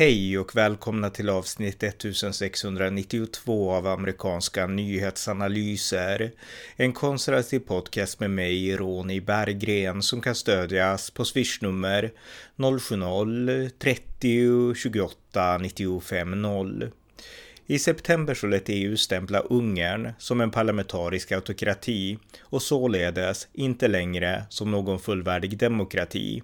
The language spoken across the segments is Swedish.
Hej och välkomna till avsnitt 1692 av amerikanska nyhetsanalyser. En konservativ podcast med mig, Ronny Berggren, som kan stödjas på swishnummer 070-30 28 95 0. I september så lät EU stämpla Ungern som en parlamentarisk autokrati och således inte längre som någon fullvärdig demokrati.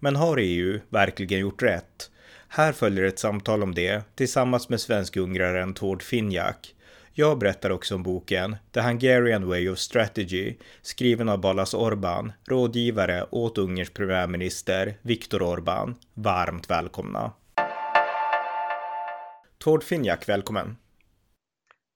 Men har EU verkligen gjort rätt? Här följer ett samtal om det tillsammans med svensk-ungraren Tord Finjak. Jag berättar också om boken The Hungarian Way of Strategy skriven av Balas Orban, rådgivare åt Ungerns premiärminister Viktor Orban. Varmt välkomna! Tord Finjak, välkommen!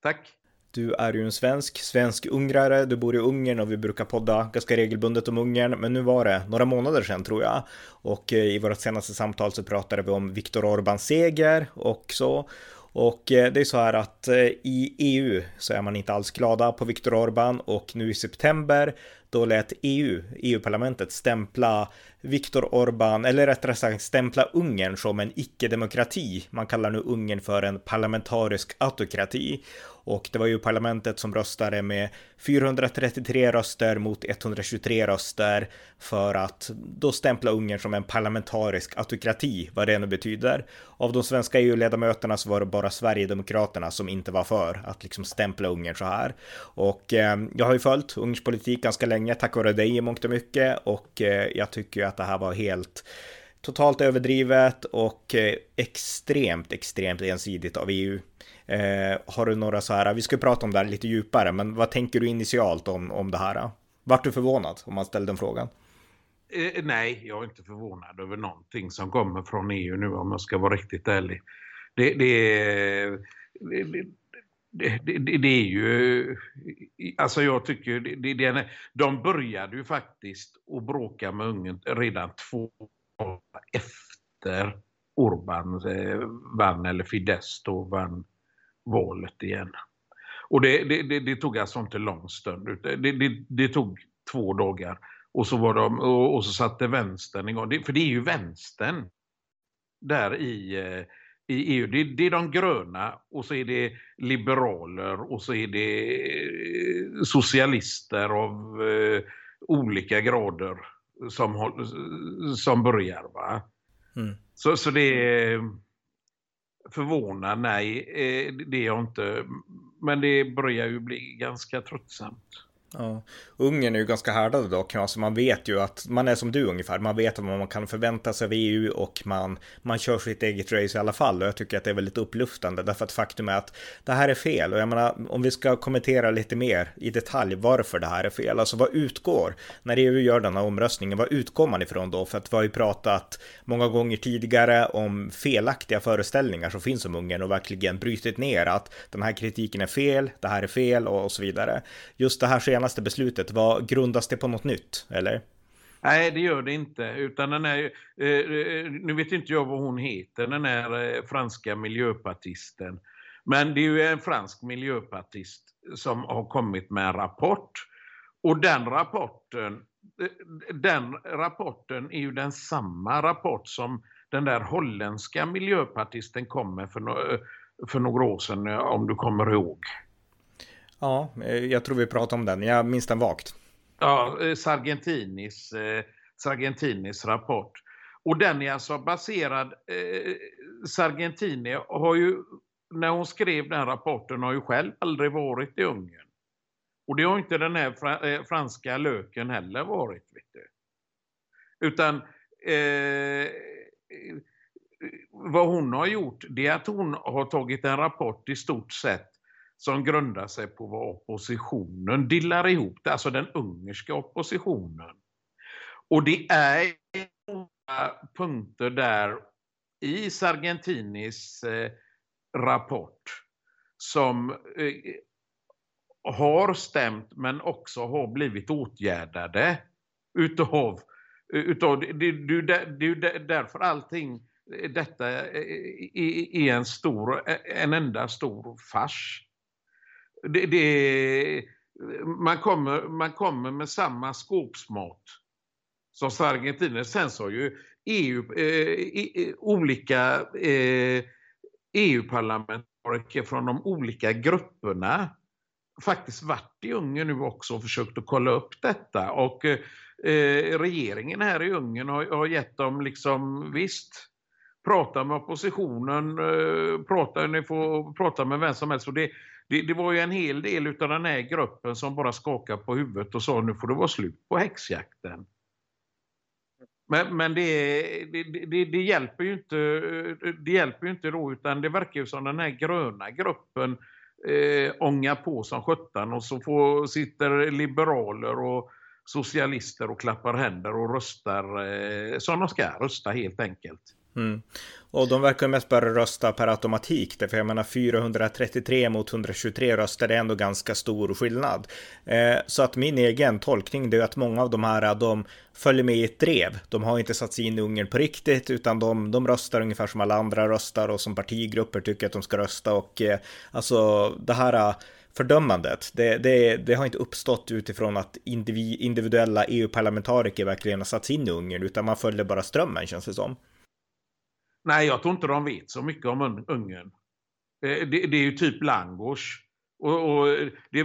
Tack! Du är ju en svensk, svensk-ungrare, du bor i Ungern och vi brukar podda ganska regelbundet om Ungern, men nu var det några månader sedan tror jag. Och eh, i vårt senaste samtal så pratade vi om Viktor Orbans seger och så. Och eh, det är så här att eh, i EU så är man inte alls glada på Viktor Orbán och nu i september då lät EU, EU-parlamentet stämpla Viktor Orbán, eller rättare sagt stämpla Ungern som en icke-demokrati. Man kallar nu Ungern för en parlamentarisk autokrati. Och det var ju parlamentet som röstade med 433 röster mot 123 röster för att då stämpla Ungern som en parlamentarisk autokrati, vad det nu betyder. Av de svenska EU-ledamöterna så var det bara Sverigedemokraterna som inte var för att liksom stämpla Ungern så här. Och eh, jag har ju följt Ungerns politik ganska länge tack vare dig i mångt och mycket och eh, jag tycker ju att det här var helt totalt överdrivet och eh, extremt, extremt ensidigt av EU. Eh, har du några så här, vi ska prata om det här lite djupare, men vad tänker du initialt om, om det här? Vart du förvånad om man ställde den frågan? Eh, nej, jag är inte förvånad över någonting som kommer från EU nu om jag ska vara riktigt ärlig. Det, det, det, det, det är ju, alltså jag tycker, det, det, de började ju faktiskt att bråka med Ungern redan två år efter Orban eh, vann, eller Fidesz då vann valet igen. Och det, det, det, det tog alltså inte lång stund, det, tog två dagar. Och så, var de, och, och så satte vänstern igång, för det är ju vänstern där i, eh, i EU. Det, det, är de gröna och så är det liberaler och så är det eh, socialister av eh, olika grader som, som börjar. Va? Mm. Så, så det är förvånad, nej, eh, det är jag inte. Men det börjar ju bli ganska tröttsamt. Ja. Ungern är ju ganska härdade dock, alltså man vet ju att man är som du ungefär, man vet vad man kan förvänta sig av EU och man, man kör sitt eget race i alla fall och jag tycker att det är väldigt uppluftande därför att faktum är att det här är fel och jag menar om vi ska kommentera lite mer i detalj varför det här är fel, alltså vad utgår när EU gör den här omröstningen, vad utgår man ifrån då? För att vi har ju pratat många gånger tidigare om felaktiga föreställningar som finns om Ungern och verkligen brutit ner att den här kritiken är fel, det här är fel och, och så vidare. Just det här senaste beslutet, vad grundas det på något nytt, eller? Nej, det gör det inte. Utan den är, eh, eh, nu vet inte jag vad hon heter, den här eh, franska miljöpartisten. Men det är ju en fransk miljöpartist som har kommit med en rapport. Och den rapporten, eh, den rapporten är ju den samma rapport som den där holländska miljöpartisten kom med för, no för några år sedan, om du kommer ihåg. Ja, eh, jag tror vi pratade om den. Jag minns den vagt. Ja, eh, Sargentinis, eh, Sargentinis rapport. Och den är alltså baserad... Eh, Sargentini har ju, när hon skrev den rapporten, har ju själv aldrig varit i Ungern. Och det har inte den här fra, franska löken heller varit. Vet du. Utan eh, vad hon har gjort, det är att hon har tagit en rapport i stort sett som grundar sig på vad oppositionen dillar ihop, det, alltså den ungerska oppositionen. Och det är några punkter där i Sargentinis eh, rapport som eh, har stämt men också har blivit åtgärdade utav, eh, utav det, det, det, det är därför allting detta är en stor, en enda stor fars det, det, man, kommer, man kommer med samma skåpsmat som Argentina. Sen så har ju EU, eh, olika eh, EU-parlamentariker från de olika grupperna faktiskt varit i Ungern nu också och försökt att kolla upp detta. Och eh, regeringen här i Ungern har, har gett dem liksom, visst, prata med oppositionen, eh, prata, ni får prata med vem som helst. Och det, det, det, var ju en hel del av den här gruppen som bara skakade på huvudet och sa nu får det vara slut på häxjakten. Men, men det, det, det, hjälper ju inte, det hjälper inte då utan det verkar ju som den här gröna gruppen eh, ångar på som sjutton och så får, sitter liberaler och socialister och klappar händer och röstar eh, som de ska rösta helt enkelt. Mm. Och de verkar mest bara rösta per automatik, därför jag menar 433 mot 123 röster är ändå ganska stor skillnad. Eh, så att min egen tolkning är att många av de här, eh, de följer med i ett drev. De har inte satt sig in i Ungern på riktigt, utan de, de röstar ungefär som alla andra röstar och som partigrupper tycker att de ska rösta och eh, alltså det här eh, fördömandet, det, det, det, har inte uppstått utifrån att individuella EU-parlamentariker verkligen har satt sig in i Ungern, utan man följer bara strömmen känns det som. Nej, jag tror inte de vet så mycket om Ungern. Eh, det, det, är ju typ langos. Och, och det,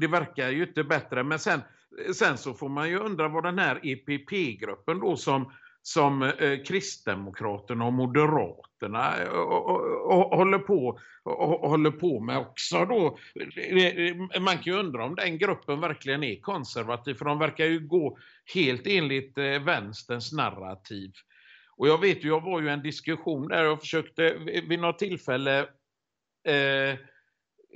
det, verkar ju inte bättre. Men sen, sen så får man ju undra vad den här EPP-gruppen då som, som eh, Kristdemokraterna och Moderaterna eh, och, och, och, håller, på, håller på med också då. Man kan ju undra om den gruppen verkligen är konservativ för de verkar ju gå helt enligt eh, vänsterns narrativ. Och jag vet ju, jag var ju en diskussion där och försökte vid något tillfälle eh,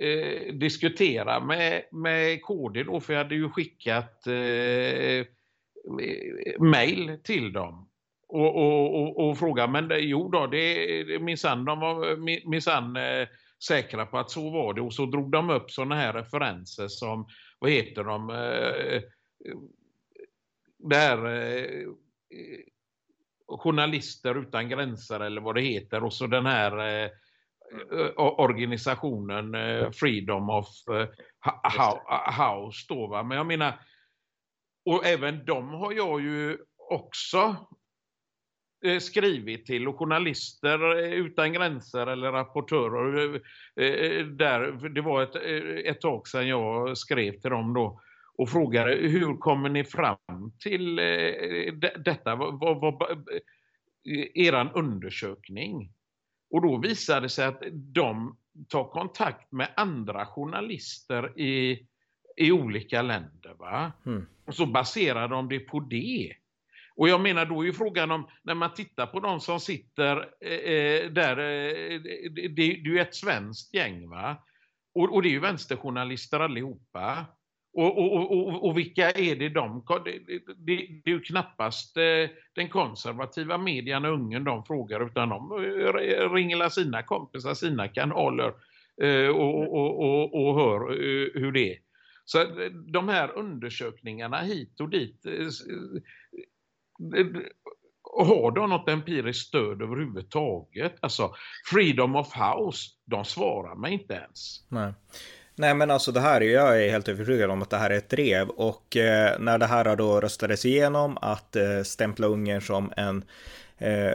eh, diskutera med, med KD då, för jag hade ju skickat eh, mail till dem. Och, och, och, och fråga, men det, jo då, det, minsann, de var minsann eh, säkra på att så var det. Och så drog de upp sådana här referenser som, vad heter de, eh, där eh, Journalister utan gränser eller vad det heter. Och så den här eh, eh organisationen eh, Freedom of eh, House då va. Men jag menar, och även de har jag ju också eh, skrivit till. Och journalister utan gränser eller rapportörer där, det var ett, ett tag sedan jag skrev till dem då och frågade hur kommer ni fram till eh, detta? Vad, vad, eran undersökning? Och då visade det sig att de tar kontakt med andra journalister i, i olika länder. Va? Mm. Och så baserar de det på det. Och jag menar då är ju frågan om, när man tittar på de som sitter eh, där, eh, det, det, är ju ett svenskt gäng va? Och, och det är ju vänsterjournalister allihopa. Och, och, och, och, vilka är det de... Det, det, det är ju knappast eh, den konservativa medien Ungern de frågar utan de eh, ringlar ringer sina kompisar, sina kanaler eh, och, och, och, hör hur det är. Så de här undersökningarna hit och dit har de något empiriskt stöd överhuvudtaget? Alltså, Freedom of House, de svarar mig inte ens. Nej. Nej men alltså det här, jag är helt övertygad om att det här är ett drev. Och eh, när det här då röstades igenom att eh, stämpla Ungern som en eh,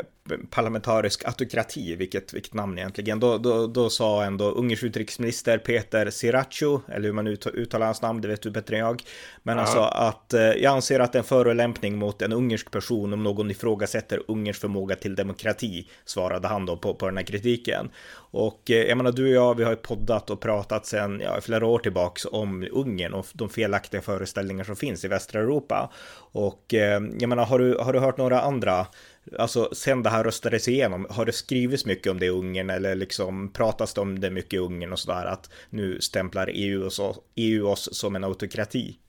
parlamentarisk autokrati, vilket, vilket namn egentligen, då, då, då sa ändå Ungerns utrikesminister Peter Siracu, eller hur man uttalar hans namn, det vet du bättre än jag, men ja. alltså att eh, jag anser att en förolämpning mot en ungersk person om någon ifrågasätter Ungerns förmåga till demokrati, svarade han då på, på den här kritiken. Och eh, jag menar, du och jag, vi har ju poddat och pratat sedan ja, flera år tillbaks om Ungern och de felaktiga föreställningar som finns i västra Europa. Och eh, jag menar, har du, har du hört några andra alltså sen det här röstades igenom, har det skrivits mycket om det i Ungern eller liksom pratas det om det mycket i Ungern och sådär att nu stämplar EU oss, EU oss som en autokrati?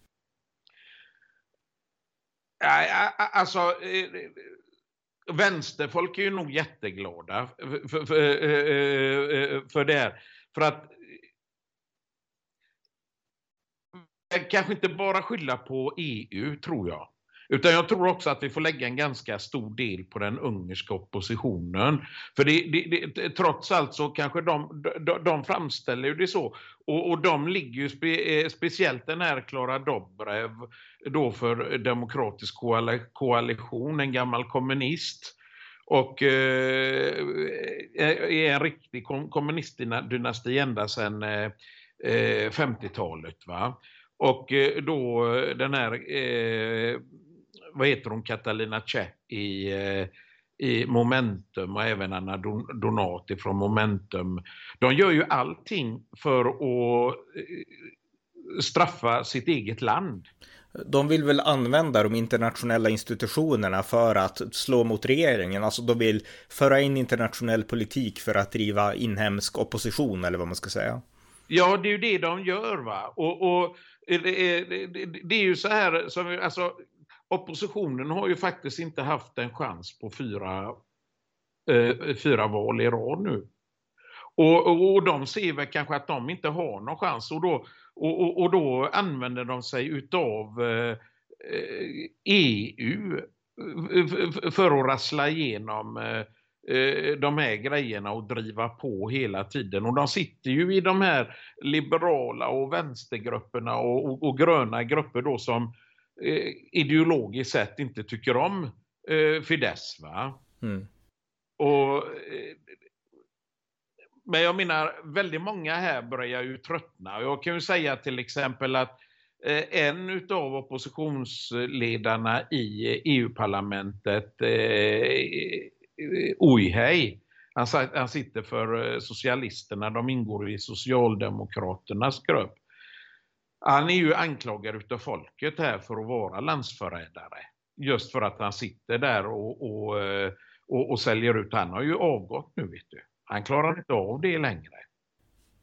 Alltså, eh, eh, vänsterfolk är ju nog jätteglada för, för, för, eh, för det här. För att kanske inte bara skylla på EU, tror jag. Utan jag tror också att vi får lägga en ganska stor del på den ungerska oppositionen. För det, det, det, trots allt så kanske de, de, de framställer ju det så. Och, och de ligger ju spe, eh, speciellt den här Klara Dobrev då för Demokratisk koalition, en gammal kommunist. Och eh, eh är en riktig kommunistdynasti ända sedan eh, eh 50-talet. Va? Och då den här eh, vad heter hon, Catalina Che i, eh, i Momentum och även Anna Donati från Momentum. De gör ju allting för att eh, straffa sitt eget land. De vill väl använda de internationella institutionerna för att slå mot regeringen. Alltså de vill föra in internationell politik för att driva inhemsk opposition eller vad man ska säga. Ja, det är ju det de gör va. Och, och det, det, det, är ju så här, som, alltså, oppositionen har ju faktiskt inte haft en chans på fyra, eh, fyra val i rad nu. Och, och, och, de ser väl kanske att de inte har någon chans och då, och, och, och då använder de sig utav eh, EU eh, för att rassla igenom eh, eh, de här grejerna och driva på hela tiden. Och de sitter ju i de här liberala och vänstergrupperna och, och, och gröna grupper då som eh, ideologiskt sett inte tycker om eh, Fidesz. Va? Mm. Och, eh, men jag menar, väldigt många här börjar ju tröttna. Jag kan ju säga till exempel att eh, en av oppositionsledarna i EU-parlamentet, eh, Ujhej, han, sitter för eh, Socialisterna, de ingår i Socialdemokraternas grupp. Han är ju anklagad utav folket här för att vara landsförrädare. Just för att han sitter där och, och, eh, och, och säljer ut. Han har ju avgått nu vet du. Han klarar inte av det längre.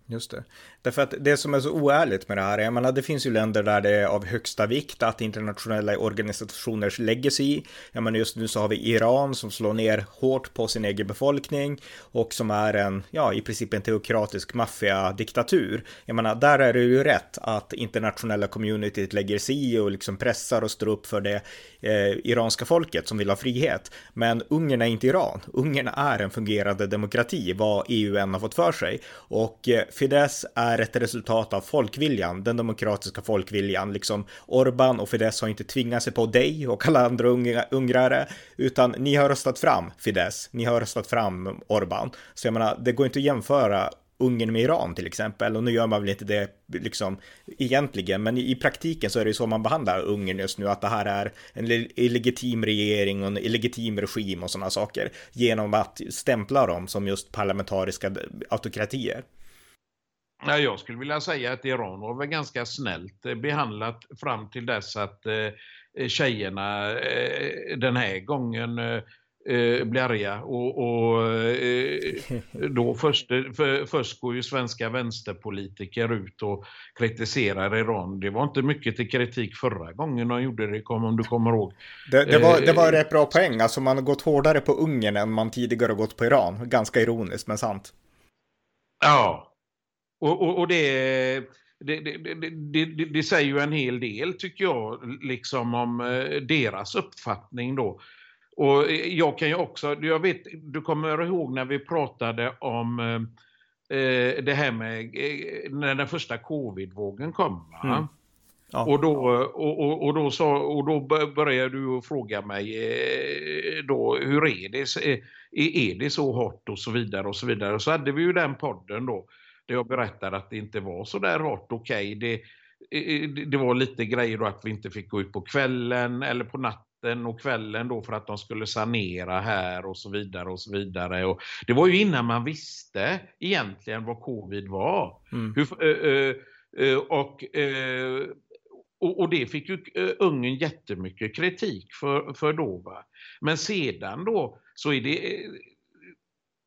Just det. Därför att det som är så oärligt med det här, jag menar det finns ju länder där det är av högsta vikt att internationella organisationer lägger sig i. Jag menar just nu så har vi Iran som slår ner hårt på sin egen befolkning och som är en, ja i princip en teokratisk maffiadiktatur. Jag menar där är det ju rätt att internationella communityt lägger sig i och liksom pressar och står upp för det eh, iranska folket som vill ha frihet. Men Ungern är inte Iran. Ungern är en fungerande demokrati, vad EU än har fått för sig. Och eh, Fidesz är ett resultat av folkviljan, den demokratiska folkviljan. Liksom Orban och Fidesz har inte tvingat sig på dig och alla andra ungrare, utan ni har röstat fram Fidesz, ni har röstat fram Orban. Så jag menar, det går inte att jämföra Ungern med Iran till exempel. Och nu gör man väl inte det liksom egentligen, men i, i praktiken så är det ju så man behandlar Ungern just nu, att det här är en illegitim regering och en illegitim regim och sådana saker genom att stämpla dem som just parlamentariska autokratier. Ja, jag skulle vilja säga att Iran var väl ganska snällt eh, behandlat fram till dess att eh, tjejerna eh, den här gången eh, eh blir arga. Och, och eh, då först, för, först går ju svenska vänsterpolitiker ut och kritiserar Iran. Det var inte mycket till kritik förra gången de gjorde det, om du kommer ihåg. Det, det, var, det var rätt bra poäng. Alltså man har gått hårdare på Ungern än man tidigare gått på Iran. Ganska ironiskt, men sant. Ja, och, och, och det, det, det, det, säger ju en hel del tycker jag, liksom om eh, deras uppfattning då. Och jag kan ju också, jag vet, du kommer ihåg när vi pratade om eh, det här med eh, när den första covidvågen kom. Mm. Ja. Och, då, och, och, och, då så, och då började du fråga mig då, hur är det? Är det så hårt och så vidare och så vidare. Så hade vi ju den podden då där jag berättade att det inte var så där hårt okej. Okay. Det, det var lite grejer då att vi inte fick gå ut på kvällen eller på natten och kvällen då för att de skulle sanera här och så vidare och så vidare. Och det var ju innan man visste egentligen vad covid var. Mm. Hur, ö, ö, och, ö, och, och, det fick ju Ungern jättemycket kritik för, för då. Va? Men sedan då så är det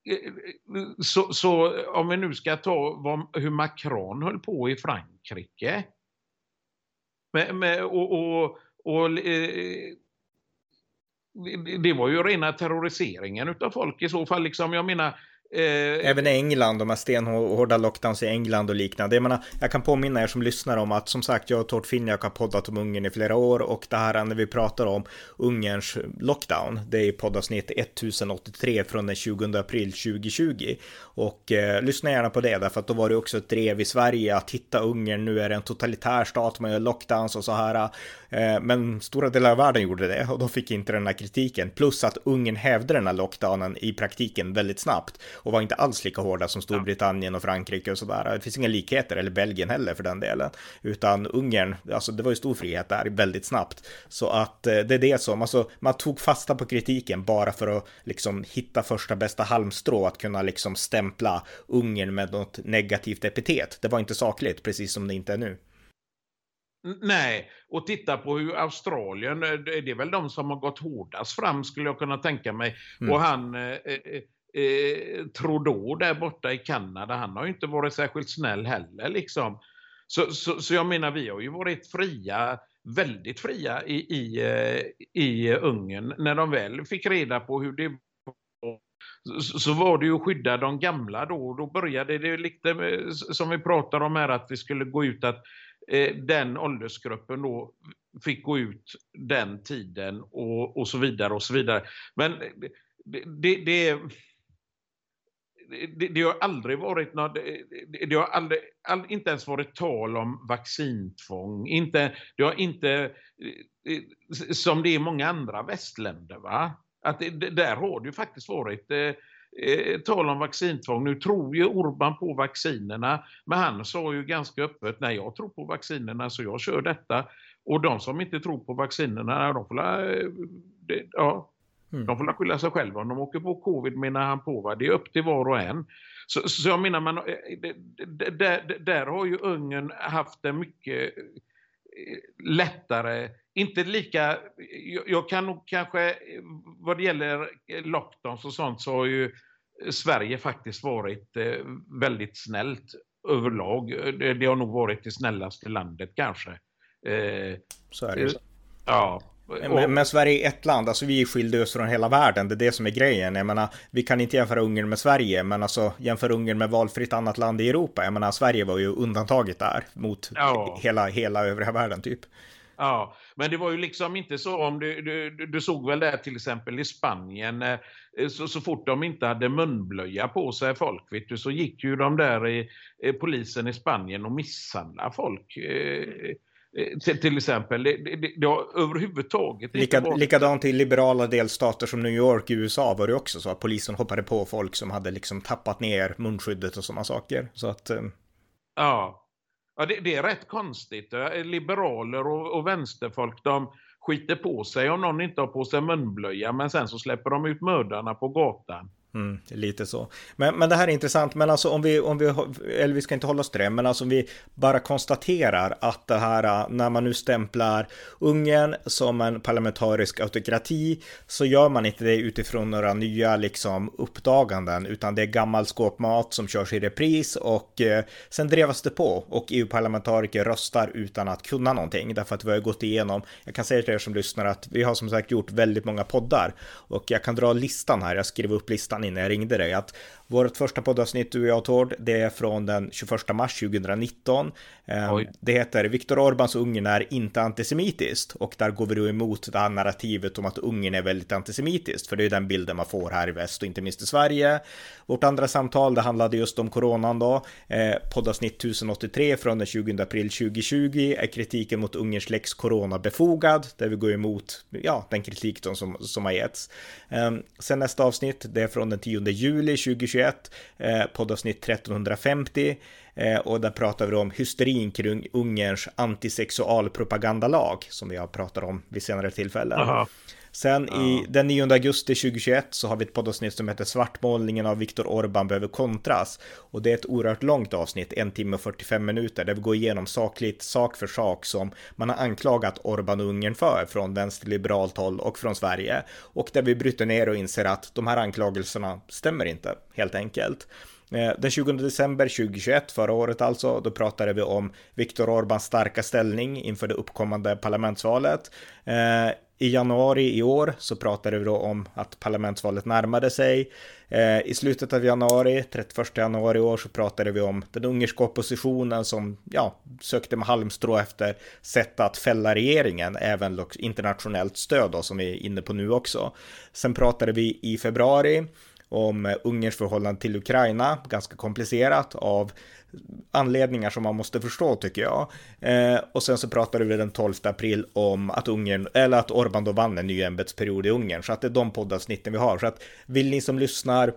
Eh, eh, så, så, om vi nu ska ta vad, hur Macron höll på i Frankrike. Med, med, och, och, och eh, det var ju rena terroriseringen utav folk i så fall. Liksom, jag menar, Eh, Även i England, de här stenhårda lockdowns i England och liknande. Jag, menar, jag kan påminna er som lyssnar om att som sagt, jag och Tord Finjak har poddat om Ungern i flera år och det här när vi pratar om Ungerns lockdown, det är poddavsnitt 1083 från den 20 april 2020. Och eh, lyssna gärna på det, därför att då var det också ett drev i Sverige att hitta Ungern, nu är det en totalitär stat, man gör lockdowns och så här. Eh, men stora delar av världen gjorde det och då fick inte den här kritiken. Plus att Ungern hävde den här lockdownen i praktiken väldigt snabbt och var inte alls lika hårda som Storbritannien och Frankrike och sådär. Det finns inga likheter, eller Belgien heller för den delen. Utan Ungern, alltså det var ju stor frihet där väldigt snabbt. Så att eh, det är det som, alltså man tog fasta på kritiken bara för att liksom hitta första bästa halmstrå att kunna liksom stämpla Ungern med något negativt epitet. Det var inte sakligt, precis som det inte är nu. Nej, och titta på hur Australien, eh, det är väl de som har gått hårdast fram skulle jag kunna tänka mig. Mm. Och han eh, eh, Trudeau där borta i Kanada, han har ju inte varit särskilt snäll heller liksom. Så, så, så jag menar, vi har ju varit fria, väldigt fria i, i, eh, i Ungern. När de väl fick reda på hur det var så var det ju att skydda de gamla då. Då började det lite som vi pratade om här att vi skulle gå ut att Eh, den åldersgruppen då fick gå ut den tiden och, och så vidare och så vidare. Men det, det, det det, det, har aldrig varit något, det har aldrig, all, inte ens varit tal om vaccintvång. Inte, det har inte, eh, som det är i många andra västländer, va? Att det, där har det ju faktiskt varit eh, eh tal om vaccintvång. Nu tror ju Orban på vaccinerna, men han sa ju ganska öppet, nej jag tror på vaccinerna så jag kör detta. Och de som inte tror på vaccinerna, de får eh, ja, mm. de får skylla sig själva. Om de åker på covid menar han på, va? det är upp till var och en. Så, så jag menar, man, eh, där, där har ju Ungern haft det mycket eh, lättare inte lika, jag kan nog kanske, vad det gäller lockdowns och sånt så har ju Sverige faktiskt varit eh, väldigt snällt överlag. Det har nog varit det snällaste landet kanske. Eh, så är det. Ja. Men, men, Sverige är ett land, alltså vi skilda oss från hela världen, det är det som är grejen. Jag menar, vi kan inte jämföra Ungern med Sverige, men alltså jämföra Ungern med valfritt annat land i Europa. Jag menar, Sverige var ju undantaget där mot ja. hela, hela övriga världen typ. Ja, men det var ju liksom inte så om du, du, du såg väl det till exempel i Spanien eh, så, så fort de inte hade munblöja på sig folk vet du, så gick ju de där i, eh, polisen i Spanien och misshandlade folk. Eh, till, till exempel, det, det, det har överhuvudtaget Lika, varit... Likadant i liberala delstater som New York i USA var det också så att polisen hoppade på folk som hade liksom tappat ner munskyddet och sådana saker. Så att... Ja, Ja, det, det, är rätt konstigt. Liberaler och, och vänsterfolk, de skiter på sig om någon inte har på sig munblöja, men sen så släpper de ut mördarna på gatan. Mm, lite så. Men, men det här är intressant, men alltså om vi, om vi, eller vi ska inte hålla oss till det, men alltså om vi bara konstaterar att det här, äh, när man nu stämplar Ungern som en parlamentarisk autokrati, så gör man inte det utifrån några nya liksom uppdaganden, utan det är gammal skåpmat som körs i repris och eh, sen drevas det på och EU-parlamentariker röstar utan att kunna någonting, därför att vi har gått igenom, jag kan säga till er som lyssnar att vi har som sagt gjort väldigt många poddar och jag kan dra listan här, jag skriver upp listan listan innan jag ringde dig att vårt första poddavsnitt du och jag Tord, det är från den 21 mars 2019. Ehm, Oj. Det heter Viktor Orbans Ungern är inte antisemitiskt och där går vi då emot det här narrativet om att Ungern är väldigt antisemitiskt, för det är den bilden man får här i väst och inte minst i Sverige. Vårt andra samtal, det handlade just om coronan då. Eh, poddavsnitt 1083 från den 20 april 2020 är kritiken mot Ungerns lex corona befogad, där vi går emot ja, den kritik som, som har getts. Eh, sen nästa avsnitt, det är från den 10 juli 2021, eh, poddavsnitt 1350. Eh, och där pratar vi om hysterin kring Ungerns antisexualpropagandalag som vi har pratat om vid senare tillfällen. Aha. Sen ja. i den 9 augusti 2021 så har vi ett poddavsnitt som heter Svartmålningen av Viktor Orban behöver kontras. Och det är ett oerhört långt avsnitt, en timme och 45 minuter, där vi går igenom sakligt, sak för sak som man har anklagat Orban och Ungern för från vänsterliberalt håll och från Sverige. Och där vi bryter ner och inser att de här anklagelserna stämmer inte, helt enkelt. Eh, den 20 december 2021, förra året alltså, då pratade vi om Viktor Orbans starka ställning inför det uppkommande parlamentsvalet. I januari i år så pratade vi då om att parlamentsvalet närmade sig. Eh, I slutet av januari, 31 januari i år, så pratade vi om den ungerska oppositionen som ja, sökte med halmstrå efter sätt att fälla regeringen, även internationellt stöd då, som vi är inne på nu också. Sen pratade vi i februari om Ungerns förhållande till Ukraina, ganska komplicerat av anledningar som man måste förstå tycker jag. Eh, och sen så pratade vi den 12 april om att Ungern, eller att Orbán då vann en ny ämbetsperiod i Ungern. Så att det är de poddavsnitten vi har. Så att vill ni som lyssnar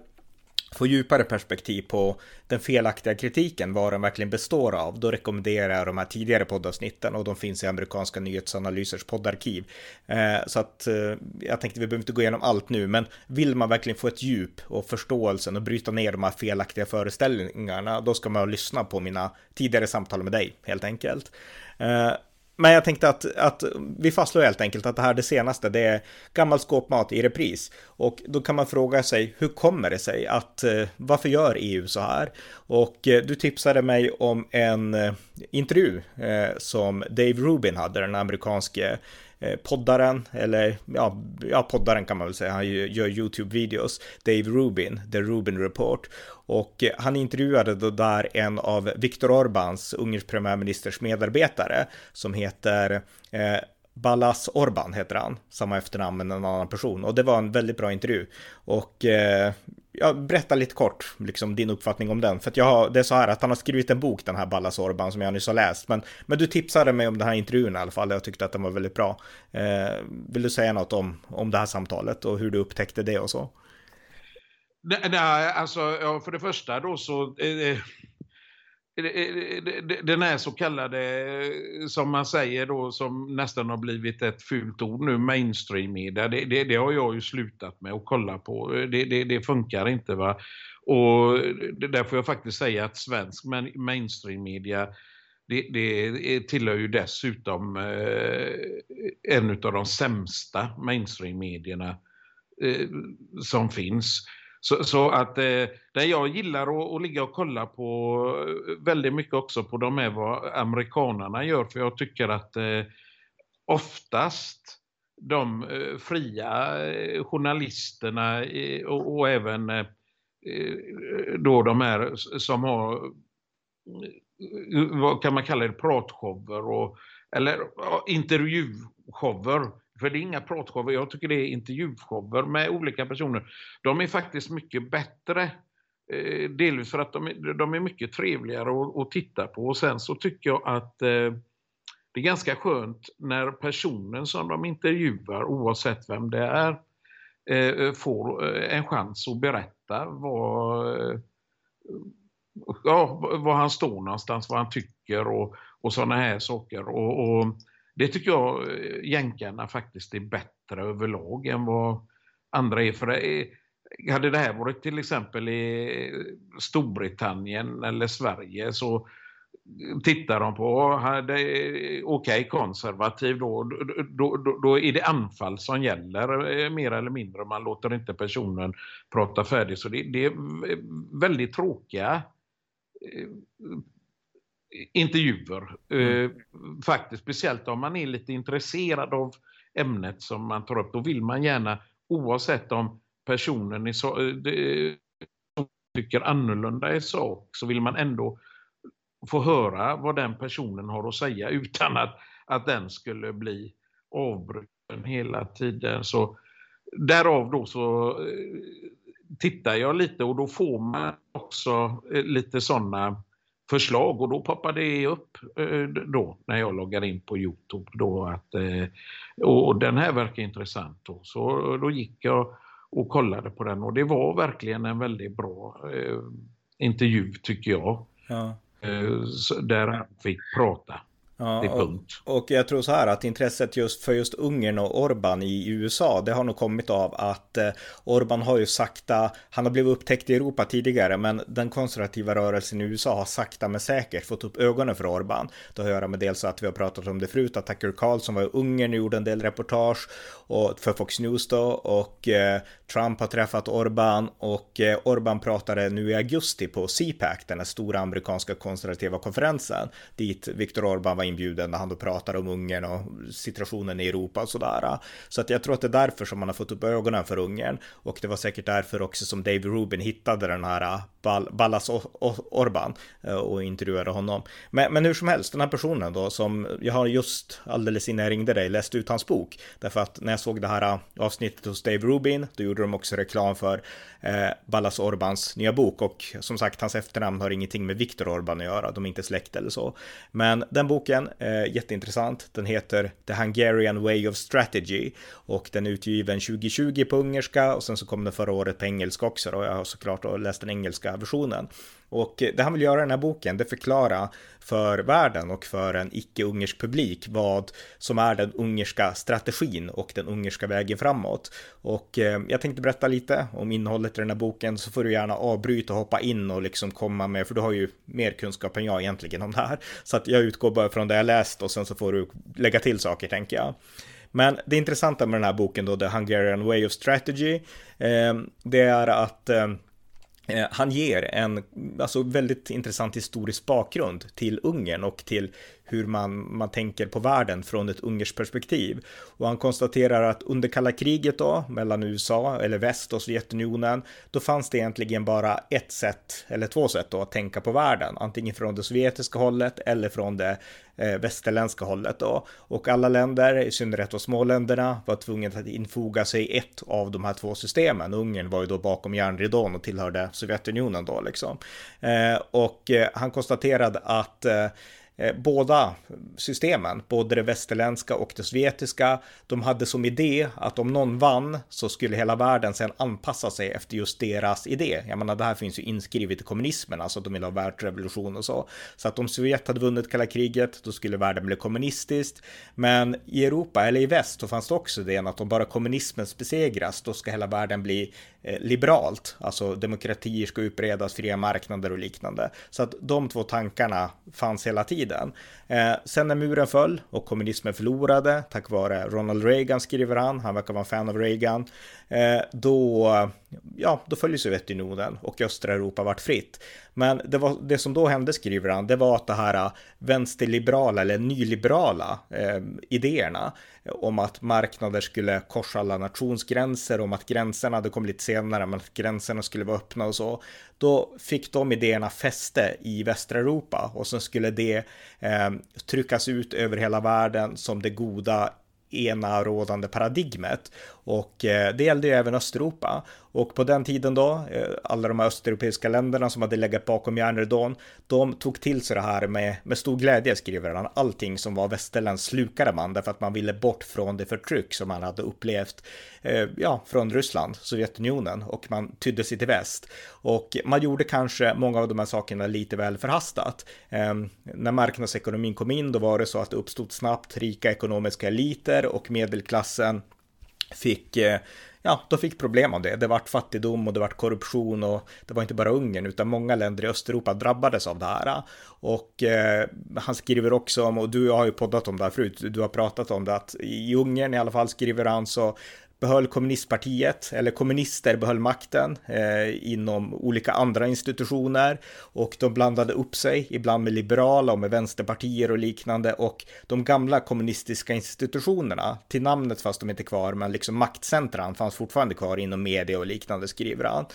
få djupare perspektiv på den felaktiga kritiken, vad den verkligen består av, då rekommenderar jag de här tidigare poddavsnitten och de finns i amerikanska nyhetsanalysers poddarkiv. Eh, så att eh, jag tänkte vi behöver inte gå igenom allt nu, men vill man verkligen få ett djup och förståelsen och bryta ner de här felaktiga föreställningarna, då ska man lyssna på mina tidigare samtal med dig, helt enkelt. Eh, men jag tänkte att, att vi fastslår helt enkelt att det här det senaste, det är gammal skåpmat i repris. Och då kan man fråga sig, hur kommer det sig att, eh, varför gör EU så här? Och eh, du tipsade mig om en eh, intervju som Dave Rubin hade, den amerikanske Eh, poddaren, eller ja, ja, poddaren kan man väl säga, han gör YouTube-videos, Dave Rubin, The Rubin Report. Och eh, han intervjuade då där en av Viktor Orbans, Ungerns premiärministers medarbetare, som heter eh, Ballas Orban heter han, samma efternamn men en annan person. Och det var en väldigt bra intervju. Och eh, jag berättar lite kort, liksom din uppfattning om den. För att jag har, det är så här att han har skrivit en bok, den här Ballas Orban, som jag nyss har läst. Men, men du tipsade mig om den här intervjun i alla fall, jag tyckte att den var väldigt bra. Eh, vill du säga något om, om det här samtalet och hur du upptäckte det och så? Nej, alltså ja, för det första då så eh den här så kallade, eh, som man säger då, som nästan har blivit ett fult ord nu, mainstream-media, det, det, det, har jag ju slutat med att kolla på. Eh, det, det, det funkar inte va. Och där får jag faktiskt säga att svensk mainstream-media det, det tillhör ju dessutom eh, en av de sämsta mainstream-medierna eh, som finns. Så, så att eh, det jag gillar att, att ligga och kolla på eh, väldigt mycket också på de är vad amerikanarna gör. För jag tycker att eh, oftast de eh, fria eh, journalisterna eh, och, och, även eh, eh då de här som har vad kan man kalla det, pratshower och, eller intervjushower för det är inga pratshower, jag tycker det är intervjushower med olika personer. De är faktiskt mycket bättre. Eh, delvis för att de är, de är mycket trevligare att, att, titta på. Och sen så tycker jag att eh, det är ganska skönt när personen som de intervjuar, oavsett vem det är, eh, får eh, en chans att berätta vad, eh, ja, var han står någonstans, vad han tycker och, och sådana här saker. Och, och det tycker jag eh, jänkarna faktiskt är bättre överlag än vad andra är. För det hade det här varit till exempel i Storbritannien eller Sverige så tittar de på, okej okay, konservativ då, då, då, då, är det anfall som gäller eh, mer eller mindre. Man låter inte personen prata färdigt. Så det, det är väldigt tråkiga eh, intervjuer. Mm. Eh, faktiskt, speciellt om man är lite intresserad av ämnet som man tar upp. Då vill man gärna, oavsett om personen är så, eh, tycker annorlunda i sak, så vill man ändå få höra vad den personen har att säga utan att, att den skulle bli avbruten hela tiden. Så därav då så eh, tittar jag lite och då får man också lite sådana förslag och då poppar det upp eh, då när jag loggar in på Youtube då att eh, och den här verkar intressant då. Så då gick jag och kollade på den och det var verkligen en väldigt bra eh, intervju tycker jag. Ja. där han fick prata. Ja, och, och, jag tror så här att intresset just för just Ungern och Orban i USA, det har nog kommit av att eh, Orban har ju sakta, han har blivit upptäckt i Europa tidigare, men den konservativa rörelsen i USA har sakta men säkert fått upp ögonen för Orban. Det har att göra med dels att vi har pratat om det förut, att Tucker Carlson var i Ungern och gjorde en del reportage och, för Fox News då, och eh, Trump har träffat Orban och eh, Orban pratade nu i augusti på CPAC, den här stora amerikanska konservativa konferensen, dit Viktor Orban var var inbjuden när han då pratar om Ungern och situationen i Europa och sådär. Så att jag tror att det är därför som man har fått upp ögonen för Ungern och det var säkert därför också som David Rubin hittade den här äh, Ballas Orban äh, och intervjuade honom. Men, men hur som helst, den här personen då som jag har just alldeles innan jag ringde dig läst ut hans bok. Därför att när jag såg det här äh, avsnittet hos Dave Rubin, då gjorde de också reklam för eh, Ballas Orbans nya bok och som sagt hans efternamn har ingenting med Viktor Orban att göra, de är inte släkt eller så. Men den boken, eh, jätteintressant, den heter The Hungarian Way of Strategy och den är utgiven 2020 på ungerska och sen så kom den förra året på engelska också och jag har såklart läst den engelska versionen. Och eh, det han vill göra i den här boken, det förklara för världen och för en icke-ungersk publik vad som är den ungerska strategin och den ungerska vägen framåt. Och eh, jag tänkte berätta lite om innehållet i den här boken så får du gärna avbryta och hoppa in och liksom komma med, för du har ju mer kunskap än jag egentligen om det här. Så att jag utgår bara från det jag läst och sen så får du lägga till saker tänker jag. Men det intressanta med den här boken då, The Hungarian Way of Strategy, eh, det är att ehm, Eh, han ger en alltså, väldigt intressant historisk bakgrund till Ungern och till hur man, man tänker på världen från ett ungerskt perspektiv. Och han konstaterar att under kalla kriget då, mellan USA eller väst och Sovjetunionen, då fanns det egentligen bara ett sätt, eller två sätt då, att tänka på världen. Antingen från det sovjetiska hållet eller från det eh, västerländska hållet då. Och alla länder, i synnerhet de små länderna, var tvungna att infoga sig i ett av de här två systemen. Ungern var ju då bakom järnridån och tillhörde Sovjetunionen då liksom. Eh, och eh, han konstaterade att Eh, Eh, båda systemen, både det västerländska och det sovjetiska, de hade som idé att om någon vann så skulle hela världen sedan anpassa sig efter just deras idé. Jag menar, det här finns ju inskrivet i kommunismen, alltså att de vill ha världsrevolution och så. Så att om Sovjet hade vunnit kalla kriget, då skulle världen bli kommunistiskt. Men i Europa, eller i väst, så fanns det också idén att om bara kommunismen besegras, då ska hela världen bli Eh, liberalt. Alltså demokratier ska utbredas, fria marknader och liknande. Så att de två tankarna fanns hela tiden. Eh, sen när muren föll och kommunismen förlorade, tack vare Ronald Reagan skriver han, han verkar vara en fan av Reagan, eh, Eh, då, ja, då föll Sovjetunionen och östra Europa vart fritt. Men det, var, det som då hände, skriver han, det var att det här eh, vänsterliberala eller nyliberala eh, idéerna om att marknader skulle korsa alla nationsgränser, om att gränserna, det kom lite senare, men att gränserna skulle vara öppna och så. Då fick de idéerna fäste i västra Europa och sen skulle det eh, tryckas ut över hela världen som det goda ena rådande paradigmet. Och eh, det gällde ju även Östeuropa. Och på den tiden då, eh, alla de här östeuropeiska länderna som hade legat bakom järnridån, de tog till sig det här med, med stor glädje, skriver han. Allting som var västerländskt slukade man, därför att man ville bort från det förtryck som man hade upplevt, eh, ja, från Ryssland, Sovjetunionen, och man tydde sig till väst. Och man gjorde kanske många av de här sakerna lite väl förhastat. Eh, när marknadsekonomin kom in, då var det så att det uppstod snabbt rika ekonomiska eliter och medelklassen fick eh, ja, de fick problem av det. Det vart fattigdom och det vart korruption och det var inte bara Ungern utan många länder i Östeuropa drabbades av det här. Och eh, han skriver också om, och du har ju poddat om det här förut, du har pratat om det, att i Ungern i alla fall skriver han så behöll kommunistpartiet, eller kommunister behöll makten eh, inom olika andra institutioner och de blandade upp sig, ibland med liberala och med vänsterpartier och liknande och de gamla kommunistiska institutionerna, till namnet fast de inte kvar, men liksom maktcentran fanns fortfarande kvar inom media och liknande skriver han.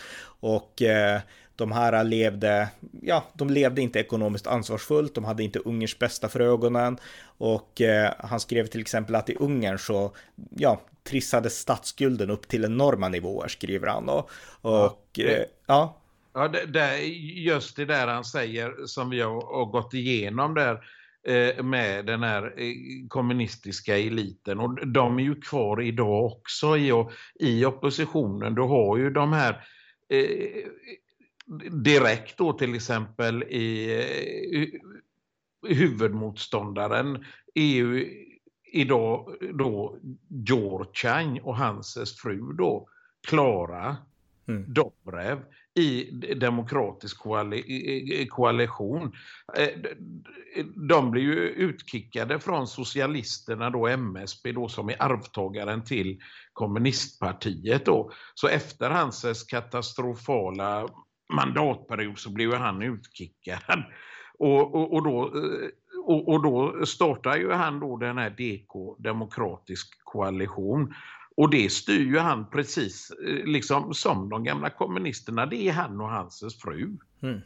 Och eh, de här levde, ja, de levde inte ekonomiskt ansvarsfullt, de hade inte Ungerns bästa för ögonen och eh, han skrev till exempel att i Ungern så, ja, trissade statsskulden upp till enorma nivåer, skriver han då. Och, ja, eh, ja. ja det, det, just det där han säger som vi har, har gått igenom där eh, med den här eh, kommunistiska eliten och de är ju kvar idag också i, i oppositionen. Du har ju de här eh, direkt då till exempel i eh, huvudmotståndaren EU idag då George Chang och hans fru då Klara mm. Dobrev i demokratisk koalition. Eh, de blir ju utkickade från socialisterna då MSB då som är arvtagaren till kommunistpartiet då. Så efter hans mandatperiod så blev han utkickad. Och, och, och, då, och, och då startar ju han då den här DK, Demokratisk koalition. Och det styr ju han precis eh, liksom som de gamla kommunisterna. Det är han och hans fru. Mm.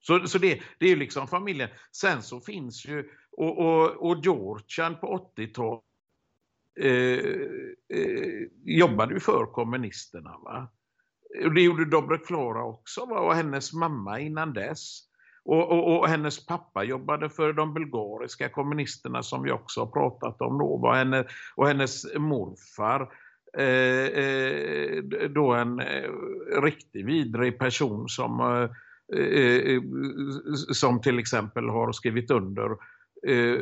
Så, så det, det är ju liksom familjen. Sen så finns ju, och, och, och Georgian på 80-talet eh, eh, jobbade ju för kommunisterna. Va? Och det gjorde Dobre Klara också va? och hennes mamma innan dess. Och, och, och, hennes pappa jobbade för de bulgariska kommunisterna som vi också har pratat om då. Va? Henne, och hennes morfar eh, eh, då en eh, riktigt vidrig person som eh, Eh, som till exempel har skrivit under eh,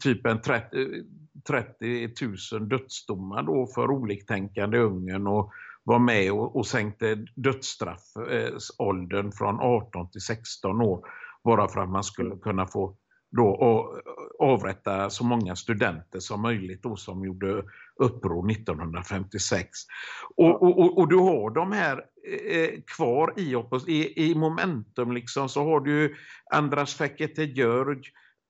typ en 30, 30 000 dödsdomar då för oliktänkande i Ungern och var med och, och sänkte dödsstraffåldern från 18 till 16 år bara för att man skulle kunna få då avrätta så många studenter som möjligt då som gjorde uppror 1956. Och, och, och, du har de här eh, kvar i, i, i momentum liksom så har du Andras Fekete Jörg,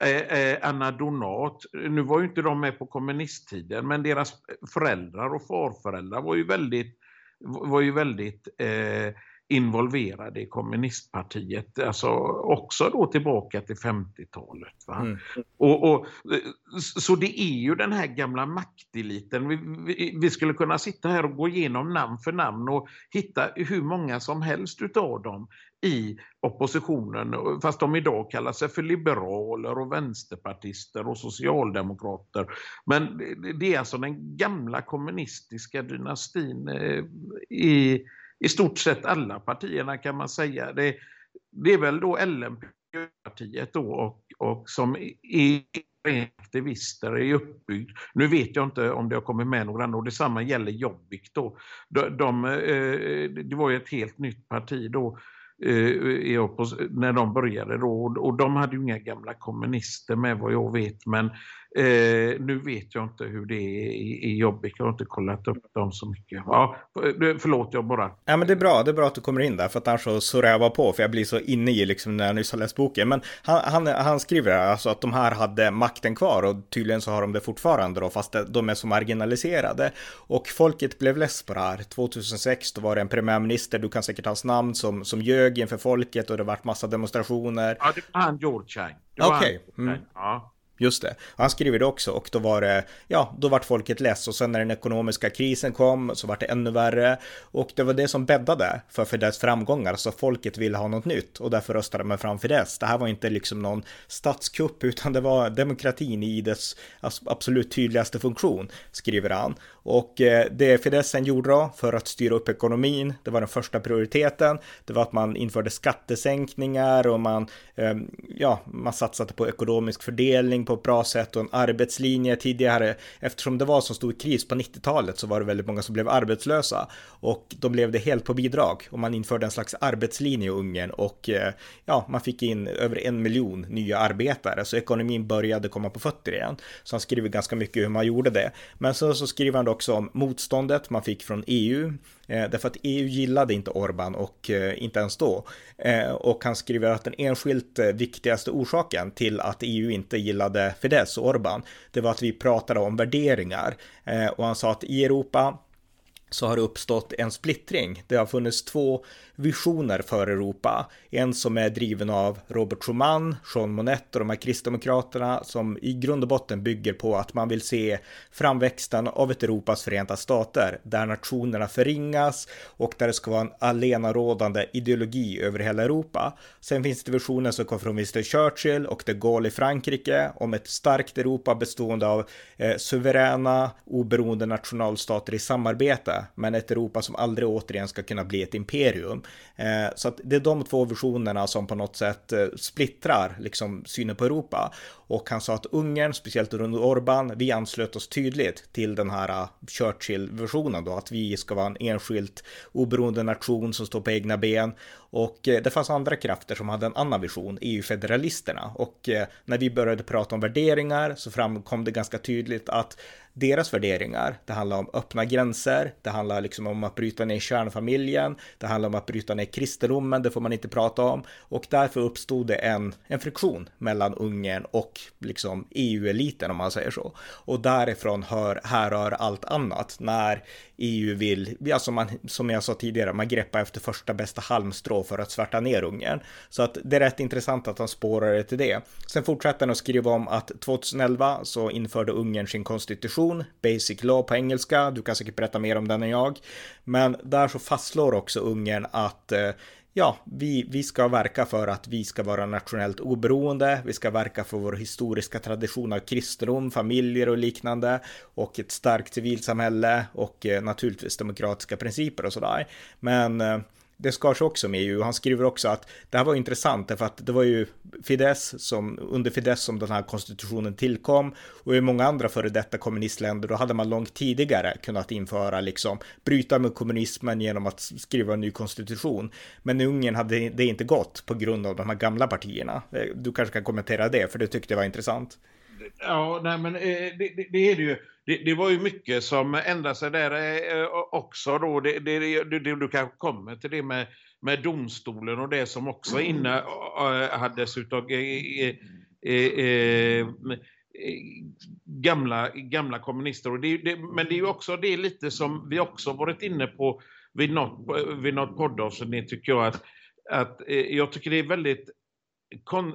eh, eh, Anna Donat. Nu var ju inte de med på kommunisttiden men deras föräldrar och farföräldrar var ju väldigt var ju väldigt eh, involverade i kommunistpartiet, alltså också då tillbaka till 50-talet. Mm. Och, och, så det är ju den här gamla makteliten. Vi, vi, vi, skulle kunna sitta här och gå igenom namn för namn och hitta hur många som helst utav dem i oppositionen, fast de idag kallar sig för liberaler och vänsterpartister och socialdemokrater. Men det är alltså den gamla kommunistiska dynastin eh, i i stort sett alla partierna kan man säga. Det, det är väl då LNP-partiet då och, och som är aktivister är uppbyggd. Nu vet jag inte om det har kommit med några andra och detsamma gäller Jobbik då. De, de, eh, det var ju ett helt nytt parti då eh, när de började då och de hade ju inga gamla kommunister med vad jag vet men Eh, nu vet jag inte hur det är i, i Jobbik, jag har inte kollat upp dem så mycket. Ja, förlåt, jag bara... Ja, men det är bra, det är bra att du kommer in där, för att annars så surrar jag bara på, för jag blir så inne i liksom när jag nyss har läst boken. Men han, han, han skriver alltså att de här hade makten kvar och tydligen så har de det fortfarande då, fast de är så marginaliserade. Och folket blev less på det här. 2006 då var det en premiärminister, du kan säkert hans namn, som, som ljög inför folket och det vart massa demonstrationer. Ja, det var han George Chang. Okej. Okay. Mm. Ja. Just det. Han skriver det också och då var det, ja, då vart folket less och sen när den ekonomiska krisen kom så vart det ännu värre och det var det som bäddade för Fidesz framgångar, så folket ville ha något nytt och därför röstade man fram Fidesz. Det här var inte liksom någon statskupp utan det var demokratin i dess absolut tydligaste funktion, skriver han. Och eh, det Fidesz sen gjorde då för att styra upp ekonomin, det var den första prioriteten, det var att man införde skattesänkningar och man, eh, ja, man satsade på ekonomisk fördelning på ett bra sätt och en arbetslinje tidigare. Eftersom det var så stor kris på 90-talet så var det väldigt många som blev arbetslösa och de levde helt på bidrag och man införde en slags arbetslinje i Ungern och eh, ja, man fick in över en miljon nya arbetare så ekonomin började komma på fötter igen. Så han skriver ganska mycket hur man gjorde det. Men så, så skriver han också om motståndet man fick från EU Eh, därför att EU gillade inte Orban och eh, inte ens då. Eh, och han skriver att den enskilt eh, viktigaste orsaken till att EU inte gillade Fidesz och Orban, det var att vi pratade om värderingar. Eh, och han sa att i Europa så har det uppstått en splittring. Det har funnits två visioner för Europa. En som är driven av Robert Schumann, Jean Monnet och de här kristdemokraterna som i grund och botten bygger på att man vill se framväxten av ett Europas förenta stater där nationerna förringas och där det ska vara en alenarådande ideologi över hela Europa. Sen finns det visioner som kommer från Winston Churchill och de Gaulle i Frankrike om ett starkt Europa bestående av eh, suveräna oberoende nationalstater i samarbete men ett Europa som aldrig återigen ska kunna bli ett imperium. Eh, så att det är de två visionerna som på något sätt eh, splittrar liksom synen på Europa. Och han sa att Ungern, speciellt under Orban, vi anslöt oss tydligt till den här eh, Churchill-versionen då, att vi ska vara en enskilt oberoende nation som står på egna ben. Och eh, det fanns andra krafter som hade en annan vision, EU-federalisterna. Och eh, när vi började prata om värderingar så framkom det ganska tydligt att deras värderingar. Det handlar om öppna gränser, det handlar liksom om att bryta ner kärnfamiljen, det handlar om att bryta ner kristendomen, det får man inte prata om. Och därför uppstod det en, en friktion mellan Ungern och liksom EU-eliten om man säger så. Och därifrån hör, härrör allt annat när EU vill, alltså man, som jag sa tidigare, man greppar efter första bästa halmstrå för att svärta ner Ungern. Så att det är rätt intressant att han spårar det till det. Sen fortsätter han att skriva om att 2011 så införde Ungern sin konstitution, Basic Law på engelska, du kan säkert berätta mer om den än jag. Men där så fastslår också Ungern att eh, ja, vi, vi ska verka för att vi ska vara nationellt oberoende. Vi ska verka för vår historiska tradition av kristendom, familjer och liknande och ett starkt civilsamhälle och eh, naturligtvis demokratiska principer och sådär. Men eh, det skars också med EU. Han skriver också att det här var intressant därför att det var ju Fidesz som, under Fidesz som den här konstitutionen tillkom och i många andra före detta kommunistländer då hade man långt tidigare kunnat införa liksom bryta med kommunismen genom att skriva en ny konstitution. Men i Ungern hade det inte gått på grund av de här gamla partierna. Eh, du kanske kan kommentera det för det tyckte jag var intressant. Ja, nej men eh, det, det, det är det ju det, det, var ju mycket som ändrade sig där eh, också då. Det, det, det, du kanske kommer till det med, med domstolen och det som också inne äh, hades utav äh, äh, gamla, gamla kommunister. Och det, det, men det är ju också det lite som vi också varit inne på vid något, vid något poddavsnitt tycker jag att, att jag tycker det är väldigt kon,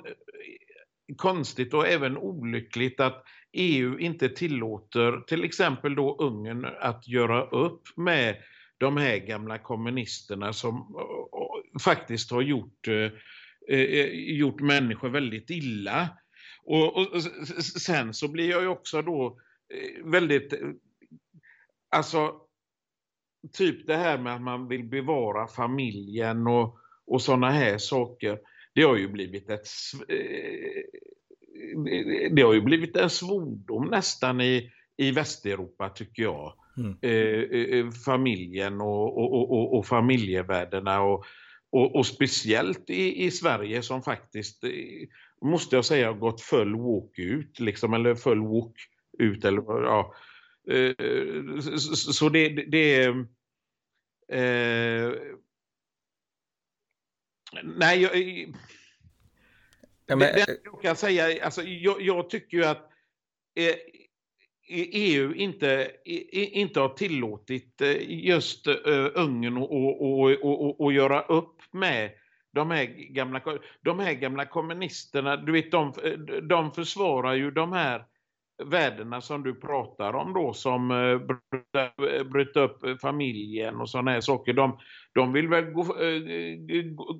konstigt och även olyckligt att EU inte tillåter till exempel då Ungern att göra upp med de här gamla kommunisterna som faktiskt har gjort, eh, gjort människor väldigt illa. Och, och, sen så blir jag ju också då väldigt, alltså typ det här med att man vill bevara familjen och, och sådana här saker. Det har ju blivit ett det har ju blivit en svordom nästan i, i Västeuropa tycker jag. Mm. Eh, eh, familjen och, och, och, och familjevärdena och, och, och, speciellt i, i Sverige som faktiskt, eh, måste jag säga, har gått full walk ut, liksom, eller full walk ut. Eller, ja. Eh, så, det, det är... Eh, nej, jag, Ja, men... det, det jag kan säga, alltså, jag, jag tycker ju att eh, EU inte, inte har tillåtit eh, just uh, Ungern att och, och, och, och, göra upp med de här gamla, de här gamla kommunisterna. Du vet, de, de försvarar ju de här värdena som du pratar om då som bröt upp familjen och sådana här saker. De, de vill väl gå,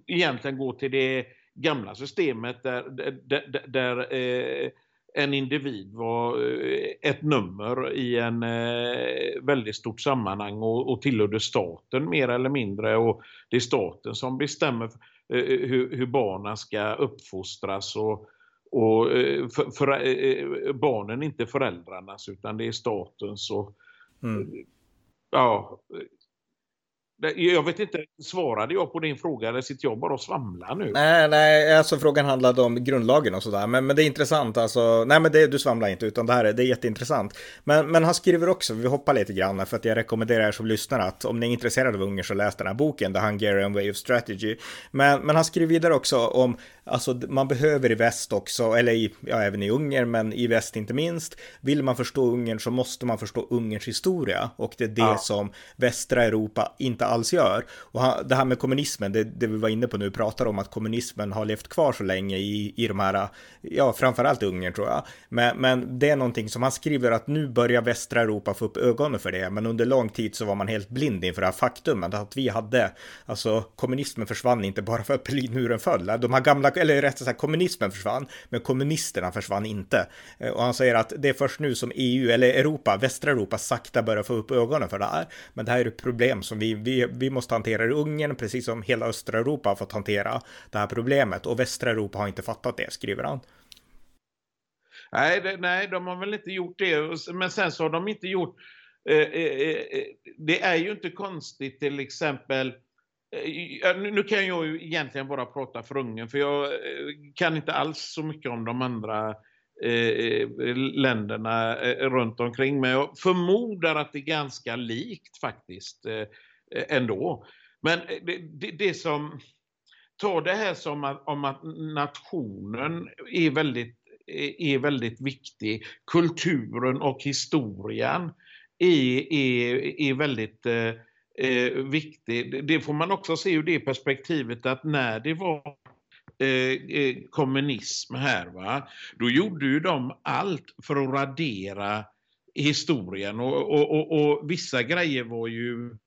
egentligen gå till det gamla systemet där, där, där eh, en individ var eh, ett nummer i en eh, väldigt stort sammanhang och, och tillhörde staten mer eller mindre och det är staten som bestämmer eh, hur, hur barnen ska uppfostras och, och eh, för, för, eh, barnen inte föräldrarnas utan det är statens och mm. ja jag vet inte, svarade jag på din fråga eller sitter jag bara och svamlar nu? Nej, nej, alltså frågan handlade om grundlagen och sådär. Men, men det är intressant, alltså. Nej, men det, du svamlar inte, utan det här är, det är jätteintressant. Men, men han skriver också, vi hoppar lite grann, för att jag rekommenderar er som lyssnar att om ni är intresserade av Ungern så läs den här boken, The Hungarian Way of Strategy. Men, men han skriver vidare också om Alltså man behöver i väst också, eller i, ja, även i Ungern, men i väst inte minst. Vill man förstå Ungern så måste man förstå Ungerns historia och det är det ja. som västra Europa inte alls gör. Och det här med kommunismen, det, det vi var inne på nu, pratar om att kommunismen har levt kvar så länge i, i de här, ja framförallt Ungern tror jag. Men, men det är någonting som han skriver att nu börjar västra Europa få upp ögonen för det, men under lång tid så var man helt blind inför det här faktumet att vi hade, alltså kommunismen försvann inte bara för att Berlinmuren föll. De här gamla eller rättare sagt kommunismen försvann, men kommunisterna försvann inte. Eh, och han säger att det är först nu som EU, eller Europa, västra Europa, sakta börjar få upp ögonen för det här. Men det här är ett problem som vi, vi, vi måste hantera i Ungern, precis som hela östra Europa har fått hantera det här problemet. Och västra Europa har inte fattat det, skriver han. Nej, det, nej, de har väl inte gjort det. Men sen så har de inte gjort... Eh, eh, eh, eh det är ju inte konstigt till exempel eh, nu kan jag ju egentligen bara prata för Ungern för jag eh, kan inte alls så mycket om de andra eh, länderna runt omkring. Men jag förmodar att det är ganska likt faktiskt eh, Eh, ändå. Men eh, det, det, det som Ta det här som att, om att nationen är väldigt, eh, är väldigt viktig. Kulturen och historien är, är, är väldigt eh, viktig. Det får man också se ur det perspektivet att när det var eh, kommunism här, va? då gjorde ju de allt för att radera historien och, och, och, och vissa grejer var ju